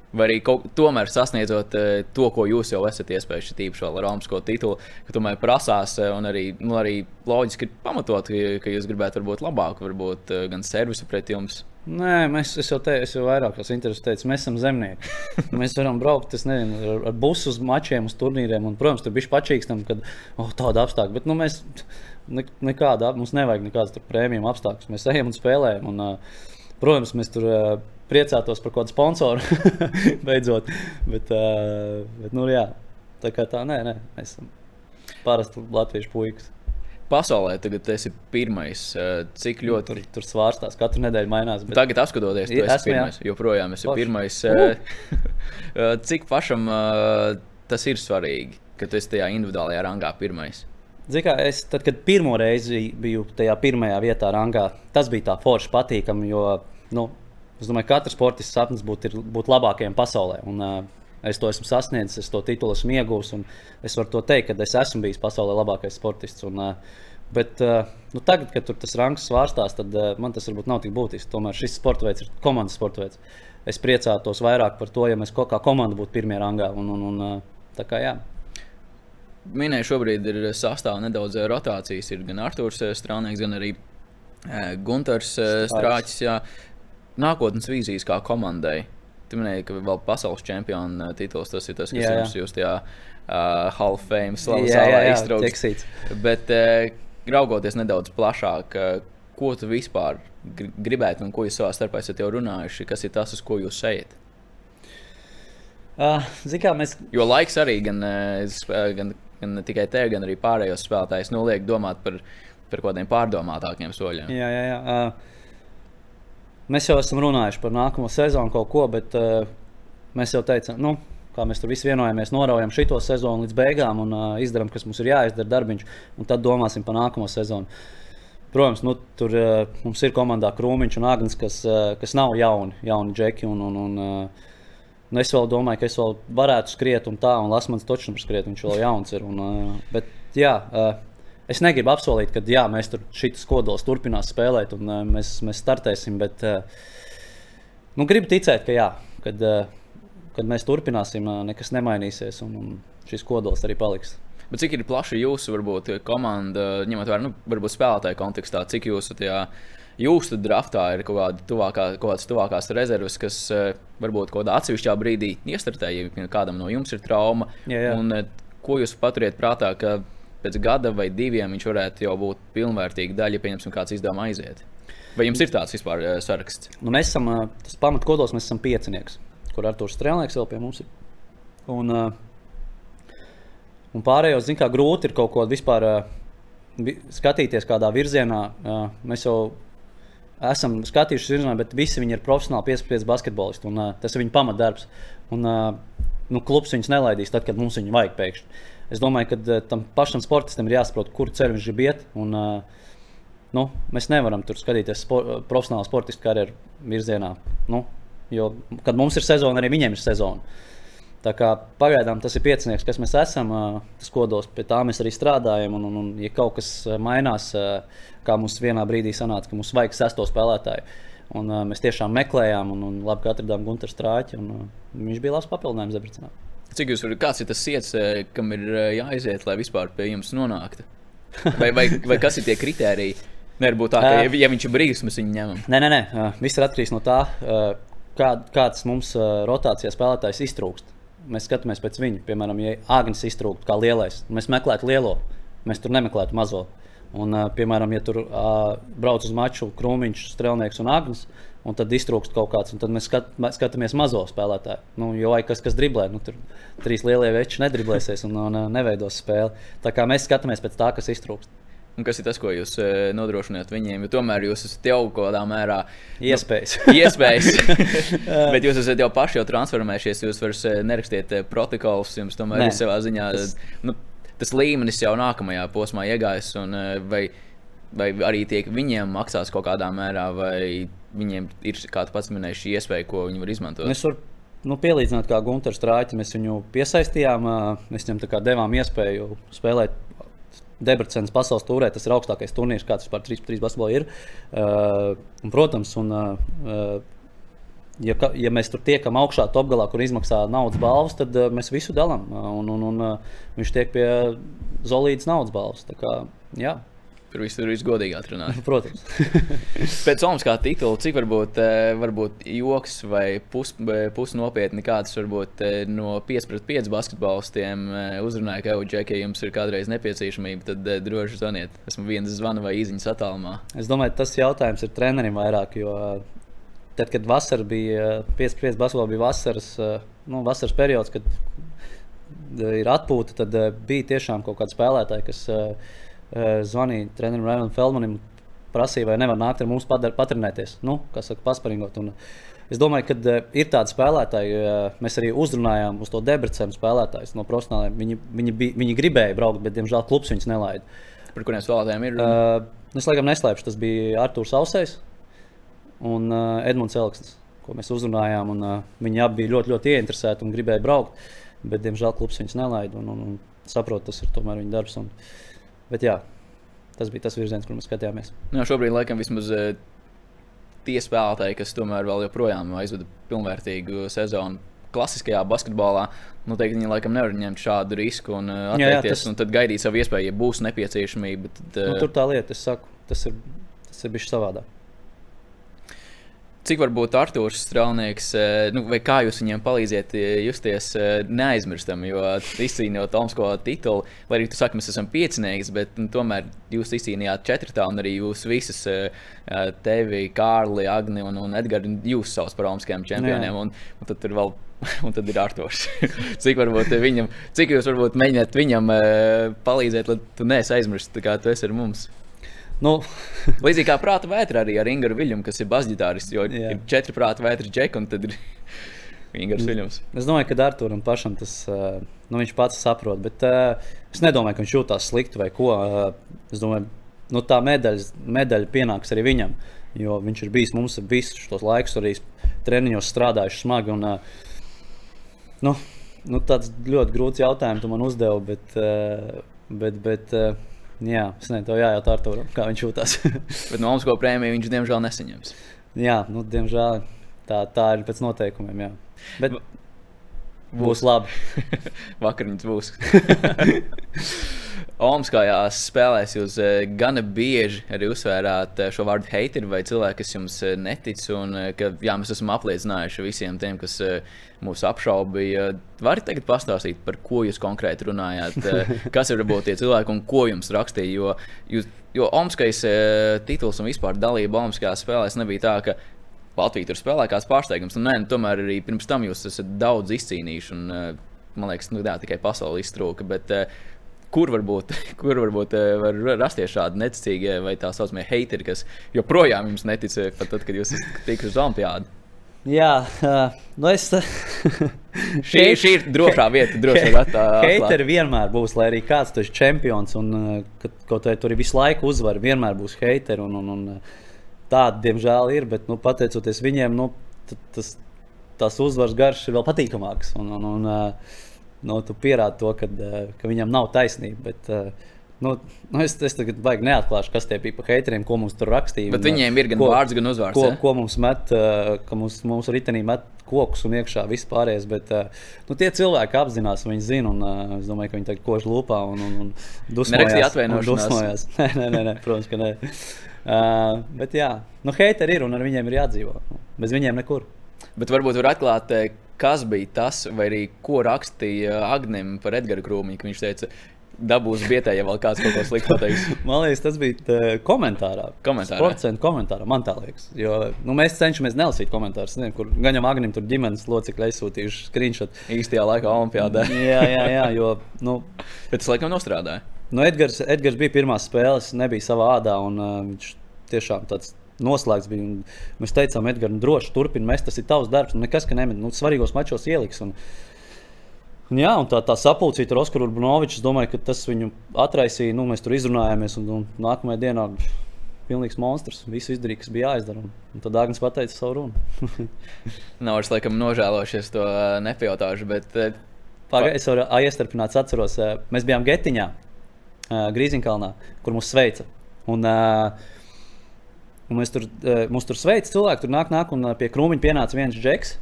Vai arī kaut, tomēr sasniedzot uh, to, ko jūs jau esat iespējams, tīpaši ar Romasko titulu, ka tomēr prasās, uh, un arī, nu, arī loģiski pamatot, ka, jūs gribētu būt labāk, varbūt uh, gan servisu pret jums. Nē, mēs es jau es jau vairākās intervijās teicu, mēs esam zemnieki. mēs varam braukt nezinu, ar, ar busu uz mačiem, uz turnīriem, un, protams, tur bija pačīkstam, kad oh, tāda apstākļa. Bet nu, mēs ne, nekāda, mums nevajag nekādas prēmijas apstākļus. Mēs ejam un spēlējam. Un, uh, protams, mēs tur. Uh, priecātos par kādu sponsoru beidzot. Bet, uh, bet nu, jā, tā kā tā, nē, nē, mēs esam parasti latviešu puikas. Pasaulē tagad tas ir pirmais. Cik ļoti tur, tur svārstās, katru nedēļu mainās. Bet... Tagad, apskatoties, tas ir pirmais. Jā. Joprojām es esmu pirmais. Uh! Cik pašam uh, tas ir svarīgi, ka tu esi tajā individuālajā rangā pirmais? Zikā, es, tad, kad pirmo reizi biju tajā pirmajā vietā, rangā, tas bija tā forši patīkami. Jo nu, Es domāju, ka katrs sportists sapnis būt, būt labākajam pasaulē. Un, uh, Es to esmu sasniedzis, es to titulu esmu iegūmis. Es varu to teikt, ka es esmu bijis pasaulē labākais sportists. Un, uh, bet uh, nu, tagad, kad tas rangs svārstās, tad uh, man tas varbūt nav tik būtiski. Tomēr šis sporta veids ir komandas sporta veids. Es priecātos vairāk par to, ja mēs kā komanda būtu pirmajā rangā. Un, un, un, tā kā, jā. Minēju, šobrīd ir sastāvā nedaudz rotācijas. Ir gan Arthurs Strānieks, gan arī Gunters Strāķis. Jā nākotnes vīzijas kā komandai. Tu minēji, ka vēl pasaules čempiona tituls tas ir tas, kas jā, jā. jums jūs tajā uh, Hall of Fame slavā iztrauc. Bet uh, raugoties nedaudz plašāk, uh, ko tu vispār gribētu un ko jūs savā starpā esat jau runājuši, kas ir tas, uz ko jūs ejat? Uh, kā, mēs... Jo laiks arī gan, gan, gan tikai te, gan arī pārējos spēlētājus noliek domāt par, par kaut kādiem pārdomātākiem soļiem. Jā, jā, jā. Uh... Mēs jau esam runājuši par nākamo sezonu kaut ko, bet uh, mēs jau teicām, nu, kā mēs tur visi vienojamies, noraujam šo sezonu līdz beigām un uh, izdarām, kas mums ir jāizdara darbiņš, un tad domāsim par nākamo sezonu. Protams, nu, tur uh, mums ir komandā Krūmiņš un Agnēs, kas, uh, kas nav jauni, jauni džeki. Un, un, un, uh, nu es vēl domāju, ka es vēl varētu skriet un tā, un Lasmans točs skriet, viņš vēl jauns ir. Un, uh, bet, jā, uh, es negribu apsolīt, ka jā, mēs tur šis kodols turpinās spēlēt un uh, mēs, mēs startēsim. Bet uh, nu, gribu ticēt, ka jā, kad, uh, kad mēs turpināsim, uh, nekas nemainīsies un, un šis kodols arī paliks. Bet cik ir plaša jūsu varbūt, komanda, ņemot vērā nu, varbūt spēlētāju kontekstā, cik jūsu tajā jūsu draftā ir kaut, kāda tuvākā, kaut kādas tuvākās rezerves, kas varbūt kaut kādā atsevišķā brīdī iestrādāja, ja kādam no jums ir trauma. Jā, jā. Un, ko jūs paturiet prātā, ka pēc gada vai diviem viņš varētu jau būt pilnvērtīga daļa, ja pieņemsim, kāds izdevuma aiziet. Vai jums ir tāds vispār uh, saraksts? Nu, mēs esam uh, tas pamatkodols, mēs esam piecinieks, kur Arthurs Strēlnieks vēl pie mums ir. Un, uh, un pārējos, zin, kā grūti ir kaut ko vispār skatīties kādā virzienā. Mēs jau esam skatījušies virzienā, bet visi viņi ir profesionāli piespiedu basketbolisti. Un, tas ir viņu pamatdarbs. Un, nu, klubs viņus nelaidīs tad, kad mums viņu vajag pēkšņi. Es domāju, ka uh, tam pašam sportistam ir jāsaprot, kur ceļš viņš grib iet. Un, uh, nu, mēs nevaram tur skatīties spor profesionālu sportistu karjeru virzienā. Nu, jo, kad mums ir sezona, arī viņiem ir sezona. Tā kā pagaidām tas ir piecinieks, kas mēs esam, uh, tas kodols, pie tā mēs arī strādājam. Un, un, un ja kaut kas mainās, kā mums vienā brīdī sanāca, ka mums vajag sesto spēlētāju, un mēs tiešām meklējām, un, un labi, ka atradām Gunteru Strāķi, un viņš bija labs papildinājums Debrecenā. Cik jūs varat, kāds ir tas iets, eh, kam ir eh, jāiziet, lai vispār pie jums nonāktu? Vai, vai, vai kas ir tie kriteriji? Nevar tā, ka, ja, ja viņš ir brīvs, mēs viņu ņemam. Nē, nē, nē. viss ir atkarīgs no tā, kā, kāds mums rotācijā spēlētājs iztrūkst. Mēs skatāmies pēc viņa. Piemēram, ja Agnēs iztrūkst kā lielais, mēs meklētu lielo, mēs tur nemeklētu mazo. Un, piemēram, ja tur brauc uz maču Krūmiņš, Strelnieks un Agnēs, un tad iztrūkst kaut kāds, un tad mēs skat, skatāmies mazo spēlētāju. Nu, jo vai kas, kas driblē, nu, tur trīs lielie veči nedriblēsies un, un, neveidos spēli. Tā kā mēs skatāmies pēc tā, kas iztrūkst. Un kas ir tas, ko jūs uh, nodrošināt viņiem? Jo tomēr jūs esat jau kaut kādā mērā iespējas. Nu, iespējas. Bet jūs esat jau paši jau transformējušies. Jūs vairs nerakstiet protokolus. Jums tomēr Nē, ir savā ziņā tas... Nu, tas līmenis jau nākamajā posmā iegājis. Un, vai, vai arī tiek viņiem maksās kaut kādā mērā, vai viņiem ir kāda pats minējuša šī iespēja, ko viņi var izmantot? Es varu nu, pielīdzināt, kā Gunārs Strāķis. Mēs viņu piesaistījām, mēs viņam devām iespēju spēlēt Debrecens pasaules tūrē tas ir augstākais turnīrs, kāds vispār 3-3 basketbolā ir. Uh, un, protams, un, uh, ja, ja mēs tur tiekam augšā, top galā, kur izmaksā naudas balvas, tad uh, mēs visu dalām. Un, un, un uh, viņš tiek pie Zolīdas naudas balvas. Tā kā, jā. Tur viss ir godīgi atrunāts. Protams. Pēc Olimpiskā titula, cik varbūt, eh, varbūt joks vai pusnopietni, pus kāds varbūt eh, no 5 pret 5 basketbolistiem eh, uzrunāja, ka, ja jums ir kādreiz nepieciešamība, tad droši zvaniet. Esmu viens zvana vai īziņas attālumā. Es domāju, tas jautājums ir trenerim vairāk, jo tad, kad vasara bija 5 pret 5 basketbolā, bija vasaras, nu, vasaras periods, kad ir atpūta, tad bija tiešām kaut kādi spēlētāji, kas zvanīja trenerim Raimondam Feldmanim, prasīja, vai nevar nākt ar mums patrenēties, nu, kas saka, pasparingot. Un, Es domāju, ka uh, ir tādi spēlētāji, mēs arī uzrunājām uz to debrecēnu spēlētājus no profesionāliem. Viņi, viņi, bija, viņi gribēja braukt, bet, diemžēl, klubs viņus nelaida. Par kuriem spēlētājiem ir? Uh, es laikam neslēpšu, tas bija Arthurs Ausējs un uh, Edmunds Elksnis, ko mēs uzrunājām. Un, uh, viņi abi bija ļoti, ļoti ieinteresēti un gribēja braukt, bet, diemžēl, klubs viņus nelaida. Un, un, un saprotu, tas ir tomēr viņa darbs. Un, uh, Bet jā, tas bija tas virziens, kur mēs skatījāmies. Nu, jā, šobrīd laikam vismaz uh, tie spēlētāji, kas tomēr vēl joprojām aizvada pilnvērtīgu sezonu. Klasiskajā basketbolā nu, teikt, viņi laikam nevar ņemt šādu risku un atteikties. Jā, jā, tas... un tad gaidīt savu iespēju, ja būs nepieciešamība. Tad, uh... nu, tur tā lieta, es saku, tas ir, tas ir bijis savādāk cik varbūt Arthurs Strālnieks, eh, nu, vai kā jūs viņiem palīdziet eh, justies eh, neaizmirstam, jo izcīnījot Tomsko titulu, lai arī tu saki, mēs esam piecinieki, bet nu, tomēr jūs izcīnījāt četrtā un arī jūs visas, tevi, Kārli, Agni un, un Edgars, jūs savus par Olimpiskajiem čempioniem. Un, un tad tur vēl un tad ir Arthurs. cik, viņam, cik jūs varbūt mēģināt viņam palīdzēt, lai tu neesi aizmirsts, kā tu esi ar mums? Nu, Līdzīgi kā prāta vētra arī ar Ingūru Viļņu, kas ir basģitārists. Jo jā. ir četri prāta vētra džeki, un tad ir Ingūrs Viļņums. Es domāju, ka Arturam pašam tas nu, viņš pats saprot. Bet uh, es nedomāju, ka viņš jūtas slikti vai ko. Uh, es domāju, nu, tā medaļa, medaļa pienāks arī viņam. Jo viņš ir bijis mums visus šos laikus, arī treniņos strādājis smagi. Un, nu, nu, tāds ļoti grūts jautājums tu man uzdevi. Bet, bet, bet, Jā, es nezinu, tev jājautā Arturam, kā viņš jūtas. Bet no Olimpisko prēmiju viņš diemžēl nesaņems. Jā, nu, diemžēl tā, tā ir pēc noteikumiem. Jā. Bet būs labi. Vakariņas būs. Olimpiskajās spēlēs jūs eh, gana bieži arī uzsvērāt eh, šo vārdu haiteri vai cilvēku, kas jums eh, netic. Un, ka, jā, mēs esam apliecinājuši visiem tiem, kas mūs apšaubīja. Varat tagad pastāstīt, par ko jūs konkrēti runājāt, kas ir varbūt tie cilvēki un ko jums rakstīja. Jo, jūs, jo Olimpiskais tituls un vispār dalība Olimpiskajās spēlēs nebija tā, ka Latvija tur spēlē kāds pārsteigums. Un, nē, nu, tomēr arī pirms tam jūs esat daudz izcīnījuši. Un, man liekas, nu, tā tikai pasaule iztrūka. Bet, kur varbūt, kur varbūt eh, var rasties šādi neticīgie vai tā saucamie hateri, kas joprojām jums netic, pat tad, kad jūs tikuši uz Olimpiādu. Jā, uh, nu es. šī, šī ir drošā vieta, drošā vieta. Hateri vienmēr būs, lai arī kāds tur ir čempions un uh, kaut kā tur ir visu laiku uzvar, vienmēr būs hateri. Un, un, un, tādi, diemžēl, ir, bet nu, pateicoties viņiem, nu, tas, tas uzvaras garš ir vēl patīkamāks. Un, un, un, uh, nu, tu pierādi to, kad, eh, ka viņam nav taisnība. Bet, eh, Nu, nu es, es tagad baigi neatklāšu, kas tie bija par haiteriem, ko mums tur rakstīja. Bet un, viņiem ir gan ko, vārds, gan uzvārds. Ko, ko mums met, ka mums, mums ritenī met kokus un iekšā vispārējais. Bet nu, tie cilvēki apzinās, viņi zina, un es domāju, ka viņi tagad kož lūpā un, un, un dusmojās. dusmojās. nē, nē, nē, nē, protams, ka nē. Uh, bet jā, nu, haiteri ir un ar viņiem ir jādzīvo. Bez viņiem nekur. Bet varbūt var atklāt, kas bija tas, vai arī ko rakstīja Agnim par Edgara Krūmiņu. Viņš teica, dabūs bietē, ja vēl kāds kaut ko sliktu pateiks. Man liekas, tas bija tā, komentārā. Komentārā. Sports komentārā, man tā liekas. Jo nu, mēs cenšamies nelasīt komentārus, ne, kur gan jau Agnim tur ģimenes locekļi aizsūtījuši screenshot. Īstajā laikā Olimpijādē. jā, jā, jā, jo. Nu, Bet tas laikam nostrādāja. Nu, Edgars, Edgars bija pirmās spēles, nebija savā ādā. Un, uh, viņš tiešām tāds noslēgts bija. Mēs teicām, Edgars, nu, droši turpini, mēs tas ir tavs darbs. Un nekas, ka nemet, nu, svarīgos mačos ieliks. Un, un, jā, un tā, tā sapulcīta ar Oskaru Urbunoviču, es domāju, ka tas viņu atraisīja. Nu, mēs tur izrunājāmies, un, un nākamajā dienā pilnīgs monstrs. Visu izdarīja, kas bija jāizdara. Un, un tad Dārgājs pateica savu runu. Nav vairs laikam nožēlojušies to nepajautāšu, bet Pagaidām, es varu iestarpināt, atceros, mēs bijām Getiņā, Grīziņkalnā, kur mūs sveica. Un, uh, Un mēs tur, uh, mums tur sveic cilvēki, tur nāk, nāk un uh, pie krūmiņa pienāca viens džeks.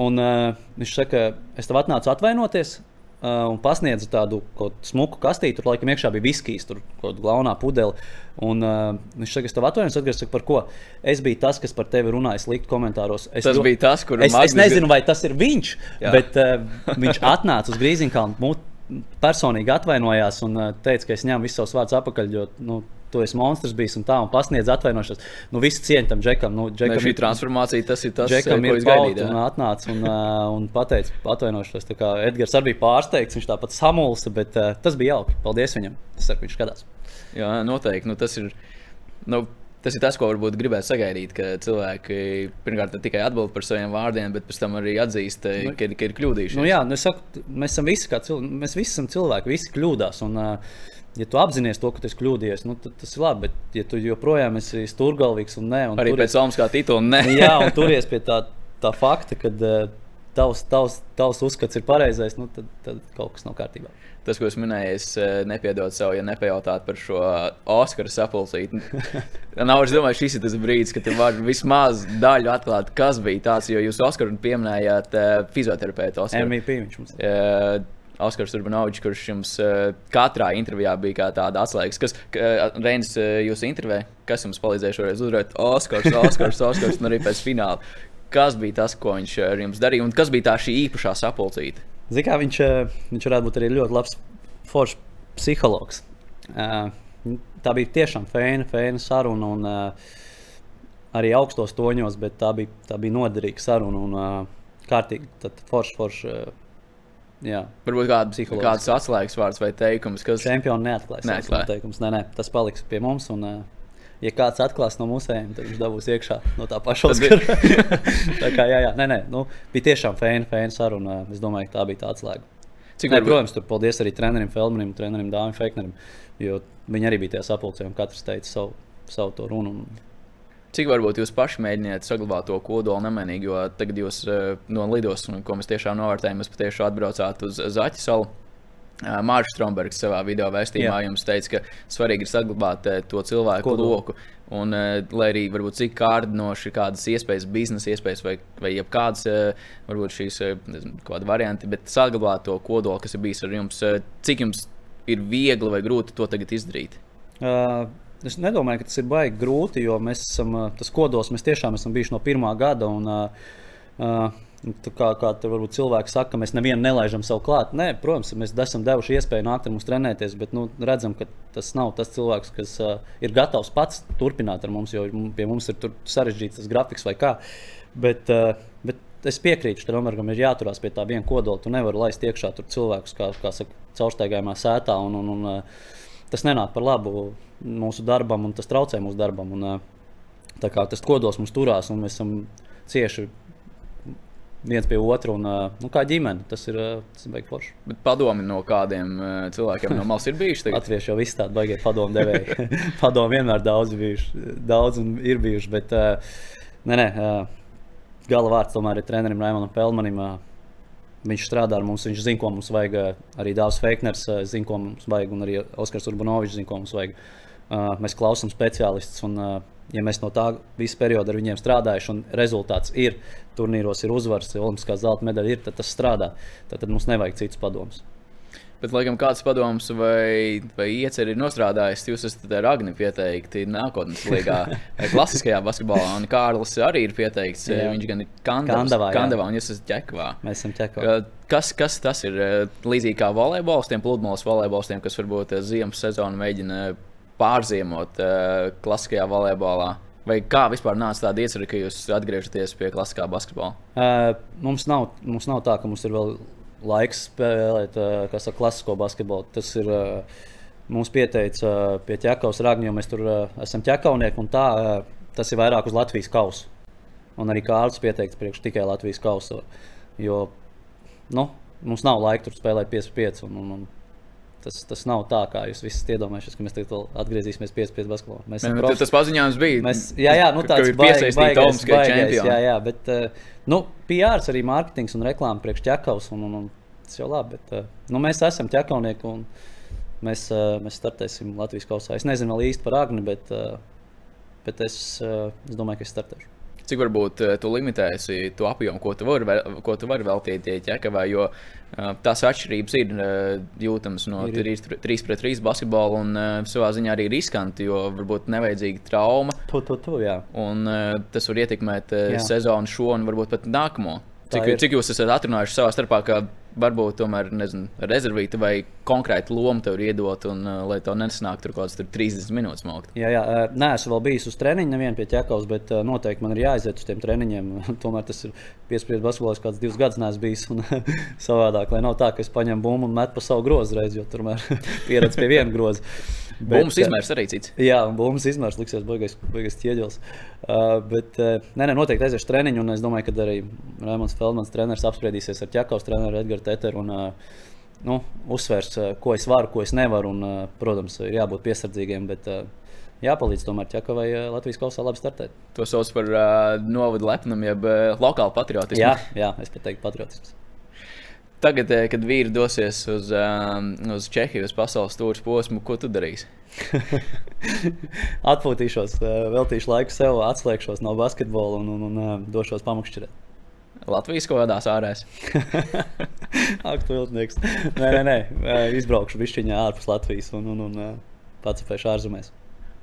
Un, uh, viņš saka, es tev atnācu atvainoties. Uh, un pasniedza tādu smuku kastīti. Tur laikam iekšā bija viskijas, tur kaut kāda glaunā pudele. Un, uh, viņš saka, es tev atvainojos, atgriezos par ko. Es biju tas, kas par tevi runāja slikti komentāros. Es, tas bija tas, kur es, es nezinu, vai tas ir viņš. Jā. Bet uh, viņš atnāca uz Grīziņkalnu, personīgi atvainojās un uh, teica, ka es ņemu visus savus vārdus atpakaļ. Jo, nu, tu esi monstrs bijis un tā, un pasniedz atvainošanos. Nu, viss cieņa tam džekam. Nu, džekam ne, šī transformācija, tas ir tas, džekam ko ir gaidīt. Un atnāca un, un pateica atvainošanos. Tā kā Edgars arī bija pārsteigts, viņš tāpat samulsa, bet uh, tas bija jauki. Paldies viņam. Tas ir viņš skatās. Jā, noteikti. Nu, tas ir. Nu, Tas ir tas, ko varbūt gribētu sagaidīt, ka cilvēki pirmkārt tikai atbild par saviem vārdiem, bet pēc tam arī atzīst, nu, ka, ka ir kļūdījušies. Nu, jā, nu, saku, mēs esam visi, cilvēki, mēs visi esam cilvēki, visi kļūdās. Un, uh, ja tu apzinājies to, ka tu esi kļūdījies, nu, tad tas ir labi. Bet, ja tu joprojām esi stūrgalvīgs un nē, un arī turies, pēc Olimpiskā titula, nē. jā, un turies pie tā, tā fakta, ka uh, tavs, tavs, tavs uzskats ir pareizais, nu, tad, tad kaut kas nav kārtībā tas, ko es minēju, es nepiedodu sev, ja nepajautātu par šo Oskaru sapulcīti. Nav, es domāju, šis ir tas brīdis, kad tu vari vismaz daļu atklāt, kas bija tāds, jo jūs Oskaru pieminējāt uh, fizioterapeitu Oskaru. MVP viņš mums. Uh, Oskars Urbanovičs, kurš jums uh, katrā intervijā bija kā tāda atslēgas. Kas, uh, Reinis, uh, jūs intervijā, kas jums palīdzēja šoreiz uzvarēt? Oskars, Oskars, Oskars, un arī pēc fināla. Kas bija tas, ko viņš ar jums darīja, un kas bija tā šī īpašā sapulcīta? Ziniet, viņš, viņš varētu būt arī ļoti labs foršs psihologs. Tā bija tiešām fēna, fēna saruna. Un, arī augstos toņos, bet tā bija, tā bija noderīga saruna un kārtīgi. Tad forši, forši. Jā. Varbūt kāds, kāds atslēgas vārds vai teikums, kas. Čempionu neatklājas. Neatklāj. Teikums. Nē, nē, tas paliks pie mums. Un, ja kāds atklās no musējiem, tad viņš dabūs iekšā no tā paša Oskara. tā kā jā, jā, nē, nē, nu, bija tiešām fēna, fēna saruna. Es domāju, ka tā bija tā atslēga. Cik nē, protams, tur paldies arī trenerim, Felmanim, trenerim Dāvim Feiknerim, jo viņi arī bija tajā sapulcē un katrs teica savu, savu to runu. Cik varbūt jūs paši mēģināt saglabāt to kodolu nemainīgi, jo tagad jūs no lidos, ko mēs tiešām novērtējam, jūs patiešām atbraucāt uz Zaķu salu. Mārcis Strombergs savā video vēstījumā Jā. jums teica, ka svarīgi ir saglabāt to cilvēku Kodolu. loku. Un, lai arī varbūt cik kārdinoši kādas iespējas, biznesa iespējas vai, vai jebkādas varbūt šīs nezinu, varianti, bet saglabāt to kodolu, kas ir bijis ar jums, cik jums ir viegli vai grūti to tagad izdarīt? Uh, es nedomāju, ka tas ir baigi grūti, jo mēs esam tas kodols, mēs tiešām esam bijuši no pirmā gada. Un, uh, kā, kā tur varbūt cilvēki saka, ka mēs nevienu nelaižam savu klāt. Nē, protams, mēs esam devuši iespēju nākt ar mums trenēties, bet nu, redzam, ka tas nav tas cilvēks, kas uh, ir gatavs pats turpināt ar mums, jo pie mums ir sarežģīts tas grafiks vai kā. Bet, uh, bet es piekrītu, Romergam ir jāturās pie tā viena kodola. Tu nevari laist iekšā cilvēkus, kā, kā saka, caurstaigājumā sētā. Un, un, un, tas nenāk par labu mūsu darbam, un tas traucē mūsu darbam. Un, kā tas kodols mums turās, un mēs esam cieši viens pie otra un nu, kā ģimene. Tas ir, baigi forši. Bet padomi no kādiem cilvēkiem no malas ir bijuši? Latvieši jau visi tādi baigie padomu devēji. padomi vienmēr daudz, bijuši, daudz un ir bijuši. Bet nē, nē, gala vārds tomēr ir trenerim Raimonam Pelmanim. Viņš strādā ar mums, viņš zina, ko mums vajag. Arī Dārzs Feikners zina, ko mums vajag, un arī Oskars Urbanovičs zina, ko mums vajag. Mēs klausām speciālistus. Un, ja mēs no tā visa perioda ar viņiem strādājuši, un rezultāts ir turnīros, ir uzvaras, olimpiskā zelta medaļa, ir, tad tas strādā. Tad, tad mums nevajag citus padomus. Bet, laikam, kāds padoms vai, vai ieceri ir nostrādājis, jūs esat ar Agni pieteikti nākotnes līgā, klasiskajā basketbolā. Un Kārlis arī ir pieteikts. Jā. Viņš gan ir Kandavā, Kandavā. Kandavā un jūs esat ķekvā. Mēs esam ķekā. Kas, kas tas ir? Līdzīgi kā volejbolistiem, pludmales volejbolistiem, kas varbūt eh, ziemas sezonu mēģina pārziemot eh, klasiskajā volejbolā. Vai kā vispār nāca tāda iecerē, ka jūs atgriežaties pie klasiskā basketbola? Uh, mums, nav, mums nav tā, ka mums ir vēl laiks spēlēt saka, klasisko basketbolu. Tas ir mums pieteicis pie ķekavas ragņa, jo mēs tur esam ķekaunieki. Tā, uh, tas ir vairāk uz Latvijas kausa. Un arī Kārlis pieteikts priekš tikai Latvijas kausa. Jo nu, mums nav laika tur spēlēt 5-5. Un, un, un Tas, tas nav tā, kā jūs visi iedomājaties, ka mēs tagad atgriezīsimies pie spēļu basketbolā. Mēs ne, prof... Tas paziņojums bija. Mēs, jā, jā, nu, tāds ir piesaistīts Olimpiskajai Jā, jā, bet nu, PR arī mārketings un reklāma priekš ķekavas. Un, un, un, tas jau labi, bet nu, mēs esam ķekavnieki un mēs, mēs startēsim Latvijas kausā. Es nezinu vēl īsti par Agni, bet, bet es, es domāju, ka es startēšu cik varbūt tu limitēsi to apjomu, ko tu vari, ko tu vari veltīt ķekavai, jo uh, tās atšķirības ir uh, jūtamas no ir. 3, 3 pret 3 basketbola un savā ziņā arī riskanti, jo varbūt nevajadzīga trauma. Tu, tu, tu, jā. un tas var ietekmēt uh, sezonu šo un varbūt pat nākamo. Cik, cik jūs esat atrunājuši savā starpā, ka varbūt tomēr nezinu, rezervīta vai konkrēta loma tev ir iedot, un uh, lai tev nesanāk tur kaut kāds 30 minūtes maukt. Jā, jā, nē, esmu vēl bijis uz treniņa, nevienu pie ķekavas, bet uh, noteikti man ir jāaiziet uz tiem treniņiem. tomēr tas ir piespriezt basketbols, kāds divus gadus neesmu bijis. Un, savādāk, lai nav tā, ka es paņemu bumbu un metu pa savu grozu reizi, jo tur pieredz pie viena groza. Bumbuļs izmērs arī cits. Jā, bumbuļs izmērs liksies baigais, baigais ķieģelis. Uh, bet, uh, nē, nē, noteikti aiziešu treniņu, un es domāju, ka arī Raimons Feldmans treneris apspriedīsies ar Čakovs treneru Edgars Teteru un uh, nu, uzsvērs, uh, ko es varu, ko es nevaru. Un, uh, protams, ir jābūt piesardzīgiem, bet uh, jāpalīdz tomēr Čakovai Latvijas kausā labi startēt. To sauc par uh, novadu lepnumu, jeb uh, lokālu patriotismu. Jā, jā, es pat teiktu patriotisms. Tagad, eh, kad vīri dosies uz, um, uz Čehiju, uz pasaules stūres posmu, ko tu darīsi? Atpūtīšos, eh, veltīšu laiku sev, atslēgšos no basketbola un, un, un, un došos pamakšķirēt. Latvijas kādās ārēs. Ak, tu viltnieks. Nē, nē, nē. izbraukšu višķiņā ārpus Latvijas un, un, un pacēpēšu ārzemēs.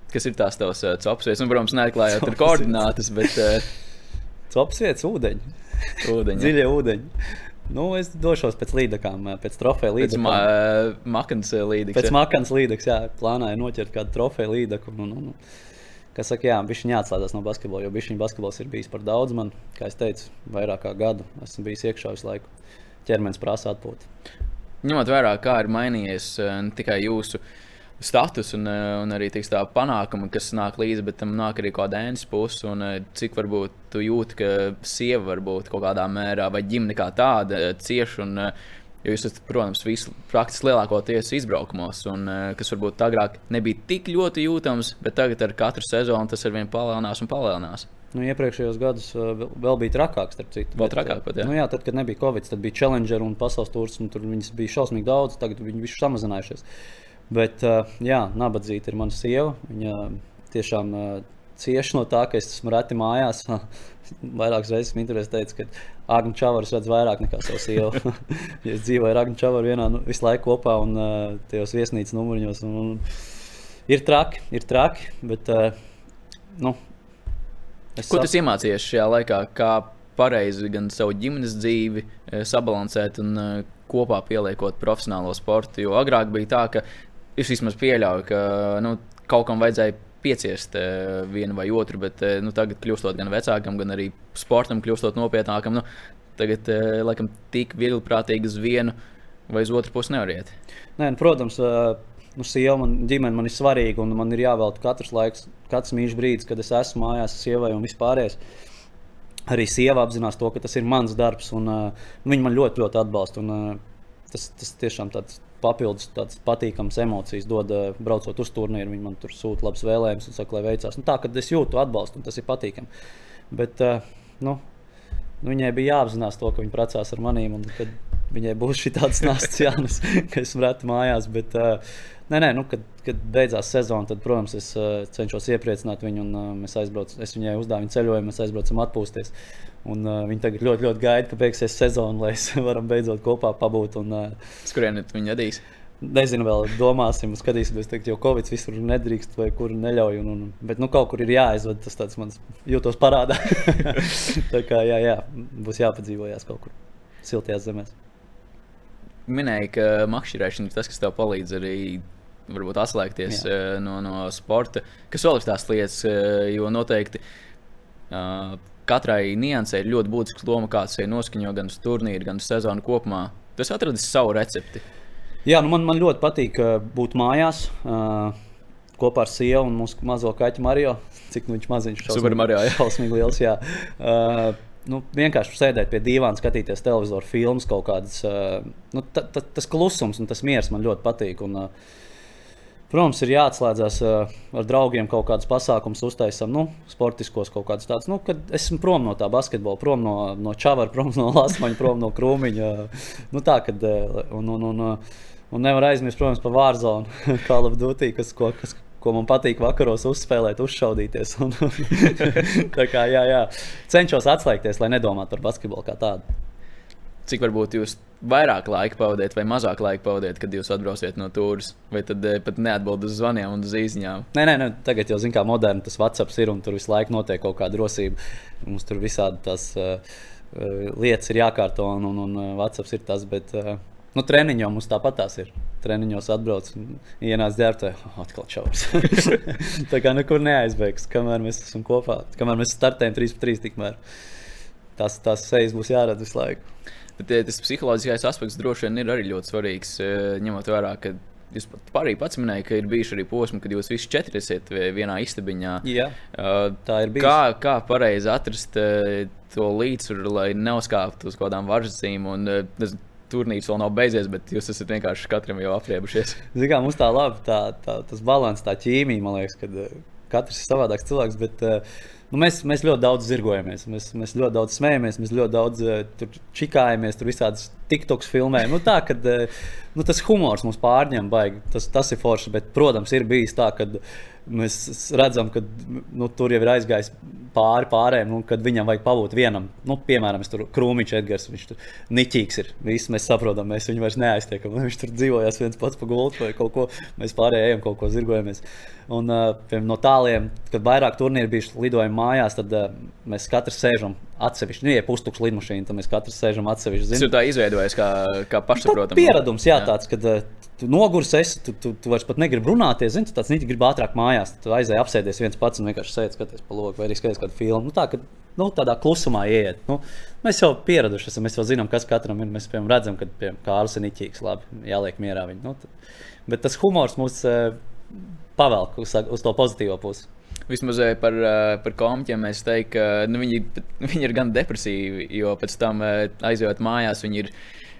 Kas ir tās tavs uh, copsvietas? Nu, protams, neatklājot ar koordinātas, bet... Uh... Copsvietas ūdeņi. Ūdeņi. Dziļie ūdeņi. Nu, es došos pēc līdekām, pēc trofeja. Pēc ma makans līdekām. Pēc makans līdekām, jā, plānoju noķert kādu trofeju līdeku. Un, un, un, kas saka, jā, viņš neatslēdzas no basketbola, jo viņš basketbols ir bijis par daudz man. Kā es teicu, vairāk kā gadu esmu bijis iekšā visu laiku. Ķermenis prasa atpūtu. Ņemot vērā, kā ir mainījies ne tikai jūsu status un, eh, un arī tiks, tā panākumi, kas nāk līdzi, bet tam nāk arī kāda ēnas puse. Un eh, cik varbūt tu jūti, ka sieva varbūt kaut kādā mērā vai ģimene kā tāda eh, cieš. Un, Jo jūs esat, protams, visu praktiski lielākoties izbraukumos, un, kas varbūt agrāk nebija tik ļoti jūtams, bet tagad ar katru sezonu tas ar vien palielinās un palielinās. Nu, iepriekšējos gados vēl bija trakāk, starp citu. Vēl bet, trakāk pat, jā. Nu, jā, tad, kad nebija Covid, tad bija Challenger un pasaules tūrs, un tur viņas bija šausmīgi daudz, tagad viņi visi samazinājušies. Uh, Bet, jā, nabadzīga ir mana sieva. Viņa tiešām cieš no tā, ka es esmu reti mājās. Vairākas reizes man interesē, teica, ka Agnēs Čavars redz vairāk nekā savu sievu. es dzīvoju ar Agnēs Čavaru vienā nu, visu laiku kopā un tajos viesnīcas numuriņos. Un, un, ir traki, ir traki, bet nu, es Ko tas iemācījies šajā laikā? Kā pareizi gan savu ģimenes dzīvi sabalansēt un kopā pieliekot profesionālo sportu. Jo agrāk bija tā, ka es vismaz pieļauju, ka nu, kaut kam vajadzēja pieciest uh, vienu vai otru, bet uh, nu, tagad, kļūstot gan vecākam, gan arī sportam, kļūstot nopietnākam, nu, tagad uh, laikam tik vieglprātīgi uz vienu vai uz otru pusi nevar iet. Nē, nu, protams. Uh... Nu, sieva man, ģimene man ir svarīga, un man ir jāvelta katrs laiks, katrs mīļš brīdis, kad es esmu mājās, sievai un vispārējais. Arī sieva apzinās to, ka tas ir mans darbs, un uh, viņa man ļoti, ļoti atbalsta. Un, uh, tas, tas tiešām tāds papildus tādas patīkamas emocijas dod, eh, braucot uz turnīru. Viņi man tur sūta labas vēlējumus un saka, lai veicās. Nu, tā kā es jūtu atbalstu, un tas ir patīkami. Bet uh, nu, nu, viņai bija jāapzinās to, ka viņa precās ar maniem. Kad viņai būs šī tāds nāsts jānes, ka es reti mājās. Bet, uh, Nē, nē, nu, kad, kad beidzās sezona, tad, protams, es uh, cenšos iepriecināt viņu. Un, uh, mēs aizbraucam, es viņai uzdāvinu ceļojumu, mēs aizbraucam atpūsties. Un, uh, viņi tagad ļoti, ļoti gaida, ka beigsies sezona, lai mēs varam beidzot kopā pabūt. Un, uh, Skurien viņa nedīs? Nezinu, vēl domāsim, skatīsimies, teikt, jo Covid visur nedrīkst vai kur neļauj. Un, un, bet nu, kaut kur ir jāizved tas tāds mans jūtos parādā. Tā kā jā, jā, būs jāpadzīvojas kaut kur siltajās zemēs. Minēja, ka makšķerēšana ir tas, kas tev palīdz arī varbūt atslēgties Jā. uh, no, no sporta. Kas vēl ir tās lietas, uh, jo noteikti uh, katrai niansē ir ļoti būtiska loma, kāds ir noskaņo gan uz turnīru, gan uz sezonu kopumā. Tas atradis savu recepti. Jā, nu man, man ļoti patīk būt mājās. Uh, kopā ar sievu un mūsu mazo kaķu Mario. Cik nu viņš maziņš ir? Super Mario. Jā, šausmīgi liels. Jā. Uh, nu, vienkārši sēdēt pie dīvāna, skatīties televizoru filmas, kaut kādas. Nu, ta, ta, tas klusums un tas miers man ļoti patīk. Un, Protams, ir jāatslēdzas ar draugiem kaut kādas pasākumus, uztaisām, nu, sportiskos kaut kādus tādus. Nu, kad esmu prom no tā basketbola, prom no, no čavara, prom no lasmaņa, prom no krūmiņa. Nu, tā, kad, un, un, un, un nevar aizmirst, protams, par Vārzonu, Call of Duty, kas, ko, kas, ko man patīk vakaros uzspēlēt, uzšaudīties. Un, tā kā jā, jā. cenšos atslēgties, lai nedomātu par basketbolu kā tādu. Cik varbūt jūs vairāk laika pavadiet vai mazāk laika pavadiet, kad jūs atbrauciet no tūres, vai tad eh, pat neatbildat uz zvaniem un uz īsiņām? Nē, nē, nē, tagad jau zināmā kā moderni tas WhatsApp ir un tur visu laiku notiek kaut kāda rosība. Mums tur visādi tās uh, lietas ir jākārto un, un, un WhatsApp ir tas. Bet, uh, Nu, treniņos mums tāpat tās ir. Treniņos atbrauc un ienāc ģērbtē, oh, atkal čaurs. tā kā nekur neaizbēgs, kamēr mēs esam kopā. Kamēr mēs startējam 3 pret 3, tikmēr tās, tās sejas būs jāredz visu laiku. Bet tas psiholoģiskais aspekts droši vien ir arī ļoti svarīgs, ņemot vērā, ka Jūs pat arī pats minējāt, ka ir bijuši arī posmi, kad jūs visi četri esat vienā istabiņā. Jā, tā ir bijusi. Kā, kā pareizi atrast to līdzsvaru, lai neuzkāptu uz kaut kādām varžacīm? Un, turnīrs vēl nav beidzies, bet jūs esat vienkārši katram jau apriebušies. Zinām, mums tā labi, tā, tā, tas līdzsvars, tā ķīmija, man liekas, ka uh, katrs ir savādāks cilvēks. Bet, uh, nu, mēs, mēs ļoti daudz zirgojamies, mēs, mēs ļoti daudz smējamies, mēs ļoti daudz uh, čikājamies, tur visādas TikToks filmējam. Nu, tā, kad, uh, nu, tas humors mums pārņem, baigi, tas, tas ir forši. Bet, protams, ir bijis tā, ka mēs redzam, ka nu, tur jau ir aizgājis pāri pārējiem, nu, kad viņam vajag pabūt vienam. Nu, piemēram, Krūmiņš, Edgars, viņš tur niķīgs ir. Visi mēs saprotam, mēs viņu vairs neaiztiekam. Viņš tur dzīvojas viens pats pa gultu vai kaut ko. Mēs pārējie ejam kaut ko zirgojamies. Un uh, no tāliem, kad vairāk turnīri bijuši lidojumi mājās, tad mēs katrs sēžam atsevišķi. Nu, ja ir pustukšs lidmašīna, tad mēs katrs sēžam atsevišķi. Tas ir tā izveidojis kā, kā pašsaprotams. Pieredums, jā, jā, tāds, kad uh, tu nogurs, esi, tu, tu, tu vairs pat negribi runāties. Zini, tu tāds nīti gribi ātrāk mājās. Tu aizēji apsēties viens pats un vienkārši sēdi skaties pa logu vai arī skaties kādu filmu. Nu, tā, kad, nu, tādā klusumā iet. Nu, mēs jau pieraduši esam, mēs jau zinām, kas katram ir. Mēs piemēram, redzam, ka Kārlis ir niķīgs, labi, jāliek mierā. Viņu, nu, tad, bet tas humors mums uh, pavelk uz, uz to pozitīvo pusi. Vismaz eh, par, eh, par komiķiem mēs teiktu, ka nu, viņi, viņi ir gan depresīvi, jo pēc tam aizjūt mājās, viņi ir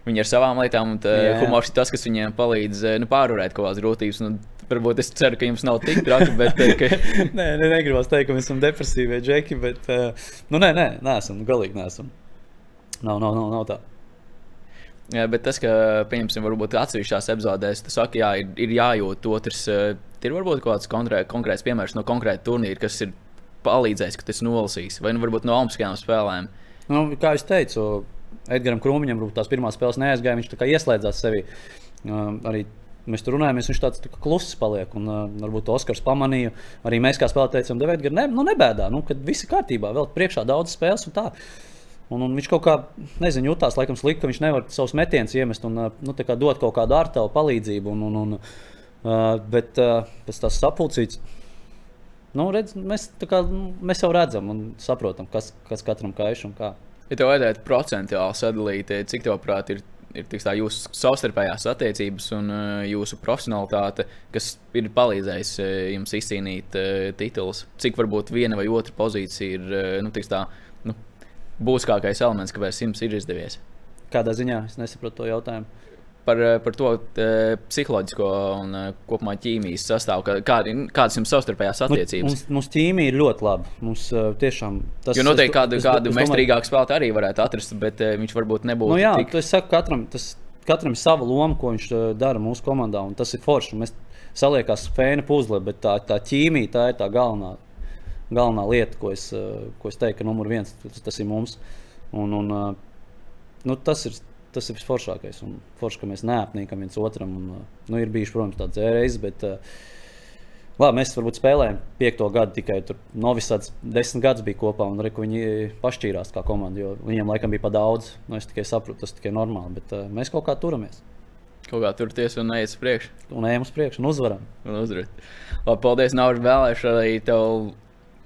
viņi ar savām lietām, un humors ir tas, kas viņiem palīdz eh, nu, pārvarēt kaut kādas grūtības. Nu, Varbūt es ceru, ka jums nav tik traki, bet. Eh, ka... nē, ne, negribas teikt, ka mēs esam depresīvi džeki, bet. Nu, nē, nē, neesam. Galīgi neesam. Nav, nav, nav, nav tā. Jā, bet tas, ka, pieņemsim, varbūt atsevišķās epizodēs, tas saka, jā, ir, ir jājūt otrs. Ir varbūt kaut kāds konkrē, konkrēts piemērs no konkrēta turnīra, kas ir palīdzējis, ka tas nolasīs, vai nu varbūt no Olimpiskajām spēlēm. Nu, kā jau teicu, Edgars Krūmiņam tās pirmās spēles neaizgāja. Viņš ieslēdzās sevi. Uh, arī mēs tur runājāmies, viņš tāds tā kluss paliek. Un, uh, varbūt Oskars pamanīja, arī mēs kā spēlētāji teicām, Devēt, ne, nu, nebēdā, nu, kad viss ir kārtībā, vēl priekšā daudz spēles un tā. Un, un viņš kaut kā, nezinu, jutās laikam slikti, ka viņš nevar savus metienus iemest un uh, nu, dot kaut kādu ārtavu palīdzību. Un, un, un, uh, bet uh, pēc tās sapulcītes. Nu, redz, mēs, kā, nu, mēs jau redzam un saprotam, kas, kas katram kaiš un kā. Ja tev vajadzētu procentuāli sadalīt, eh, cik tev prāt ir, ir tā, jūsu savstarpējās attiecības un uh, jūsu profesionalitāte, kas ir palīdzējis uh, jums izcīnīt uh, titulus, cik varbūt viena vai otra pozīcija ir uh, nu, tā, nu, būtiskākais elements, kāpēc jums ir izdevies? Kādā ziņā es nesaprotu to jautājumu? Par, par to psiholoģisko un kopumā ķīmijas sastāvu. Kāda, kādas jums savstarpējās attiecības? Mums, mums ķīmija ir ļoti laba. Mums tiešām tas ir. Jo noteikti kādu, es, kādu meistarīgāku spēlētāju arī varētu atrast, bet viņš varbūt nebūtu. Nu, jā, tik... tas saku, katram, tas, katram ir sava loma, ko viņš dara mūsu komandā, un tas ir forši. Mēs saliekās fēna puzle, bet tā, tā ķīmija tā ir tā galvenā, galvenā lieta, ko es, ko es teiktu, ka numur viens tas, tas ir mums. Un, un, nu, tas ir tas ir visforšākais. Un forši, ka mēs neapnīkam viens otram. Un, nu, ir bijuši, protams, tādas reizes, bet labi, mēs varbūt spēlējām piekto gadu tikai tur. Novisāts desmit gadus bija kopā, un arī viņi pašķīrās kā komanda. Viņiem laikam bija pa daudz. Nu, es tikai saprotu, tas tikai normāli, bet uh, mēs kaut kā turamies. Kaut kā turties un neiet uz priekšu. Un ejam uz priekšu un uzvaram. Un uzvaram. Paldies, Nauris, vēlēšu arī tev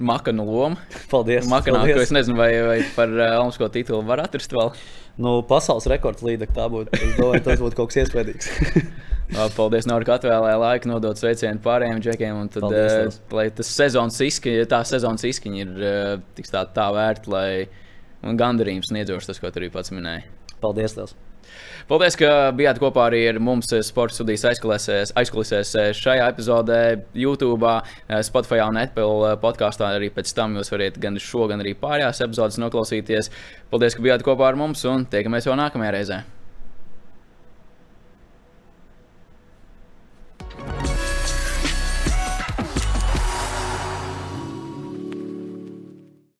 Makanu lomu. Paldies. Makanā, paldies. Es nezinu, vai, vai par uh, Olimpisko titulu var atrast vēl. Nu, pasaules rekords līdekļa tā būtu. Es domāju, tas būtu kaut kas iespaidīgs. Paldies, Nora, ka atvēlēji laiku nodot sveicienu pārējiem džekiem. Un tad, Paldies, uh, lai tas sezonas izskaņa, tā sezonas izskaņa ir uh, tā, tā vērta, lai gandarījums sniedzošs tas, ko tu arī pats minēji. Paldies! Tev. Paldies, ka bijāt kopā arī ar mums Sports studijas aizkulisēs, aizkulisēs šajā epizodē, YouTube, eh, Spotify un Apple podkāstā. Arī pēc tam jūs varat gan šo, gan arī pārējās epizodes noklausīties. Paldies, ka bijāt kopā ar mums un tiekamies jau nākamajā reizē.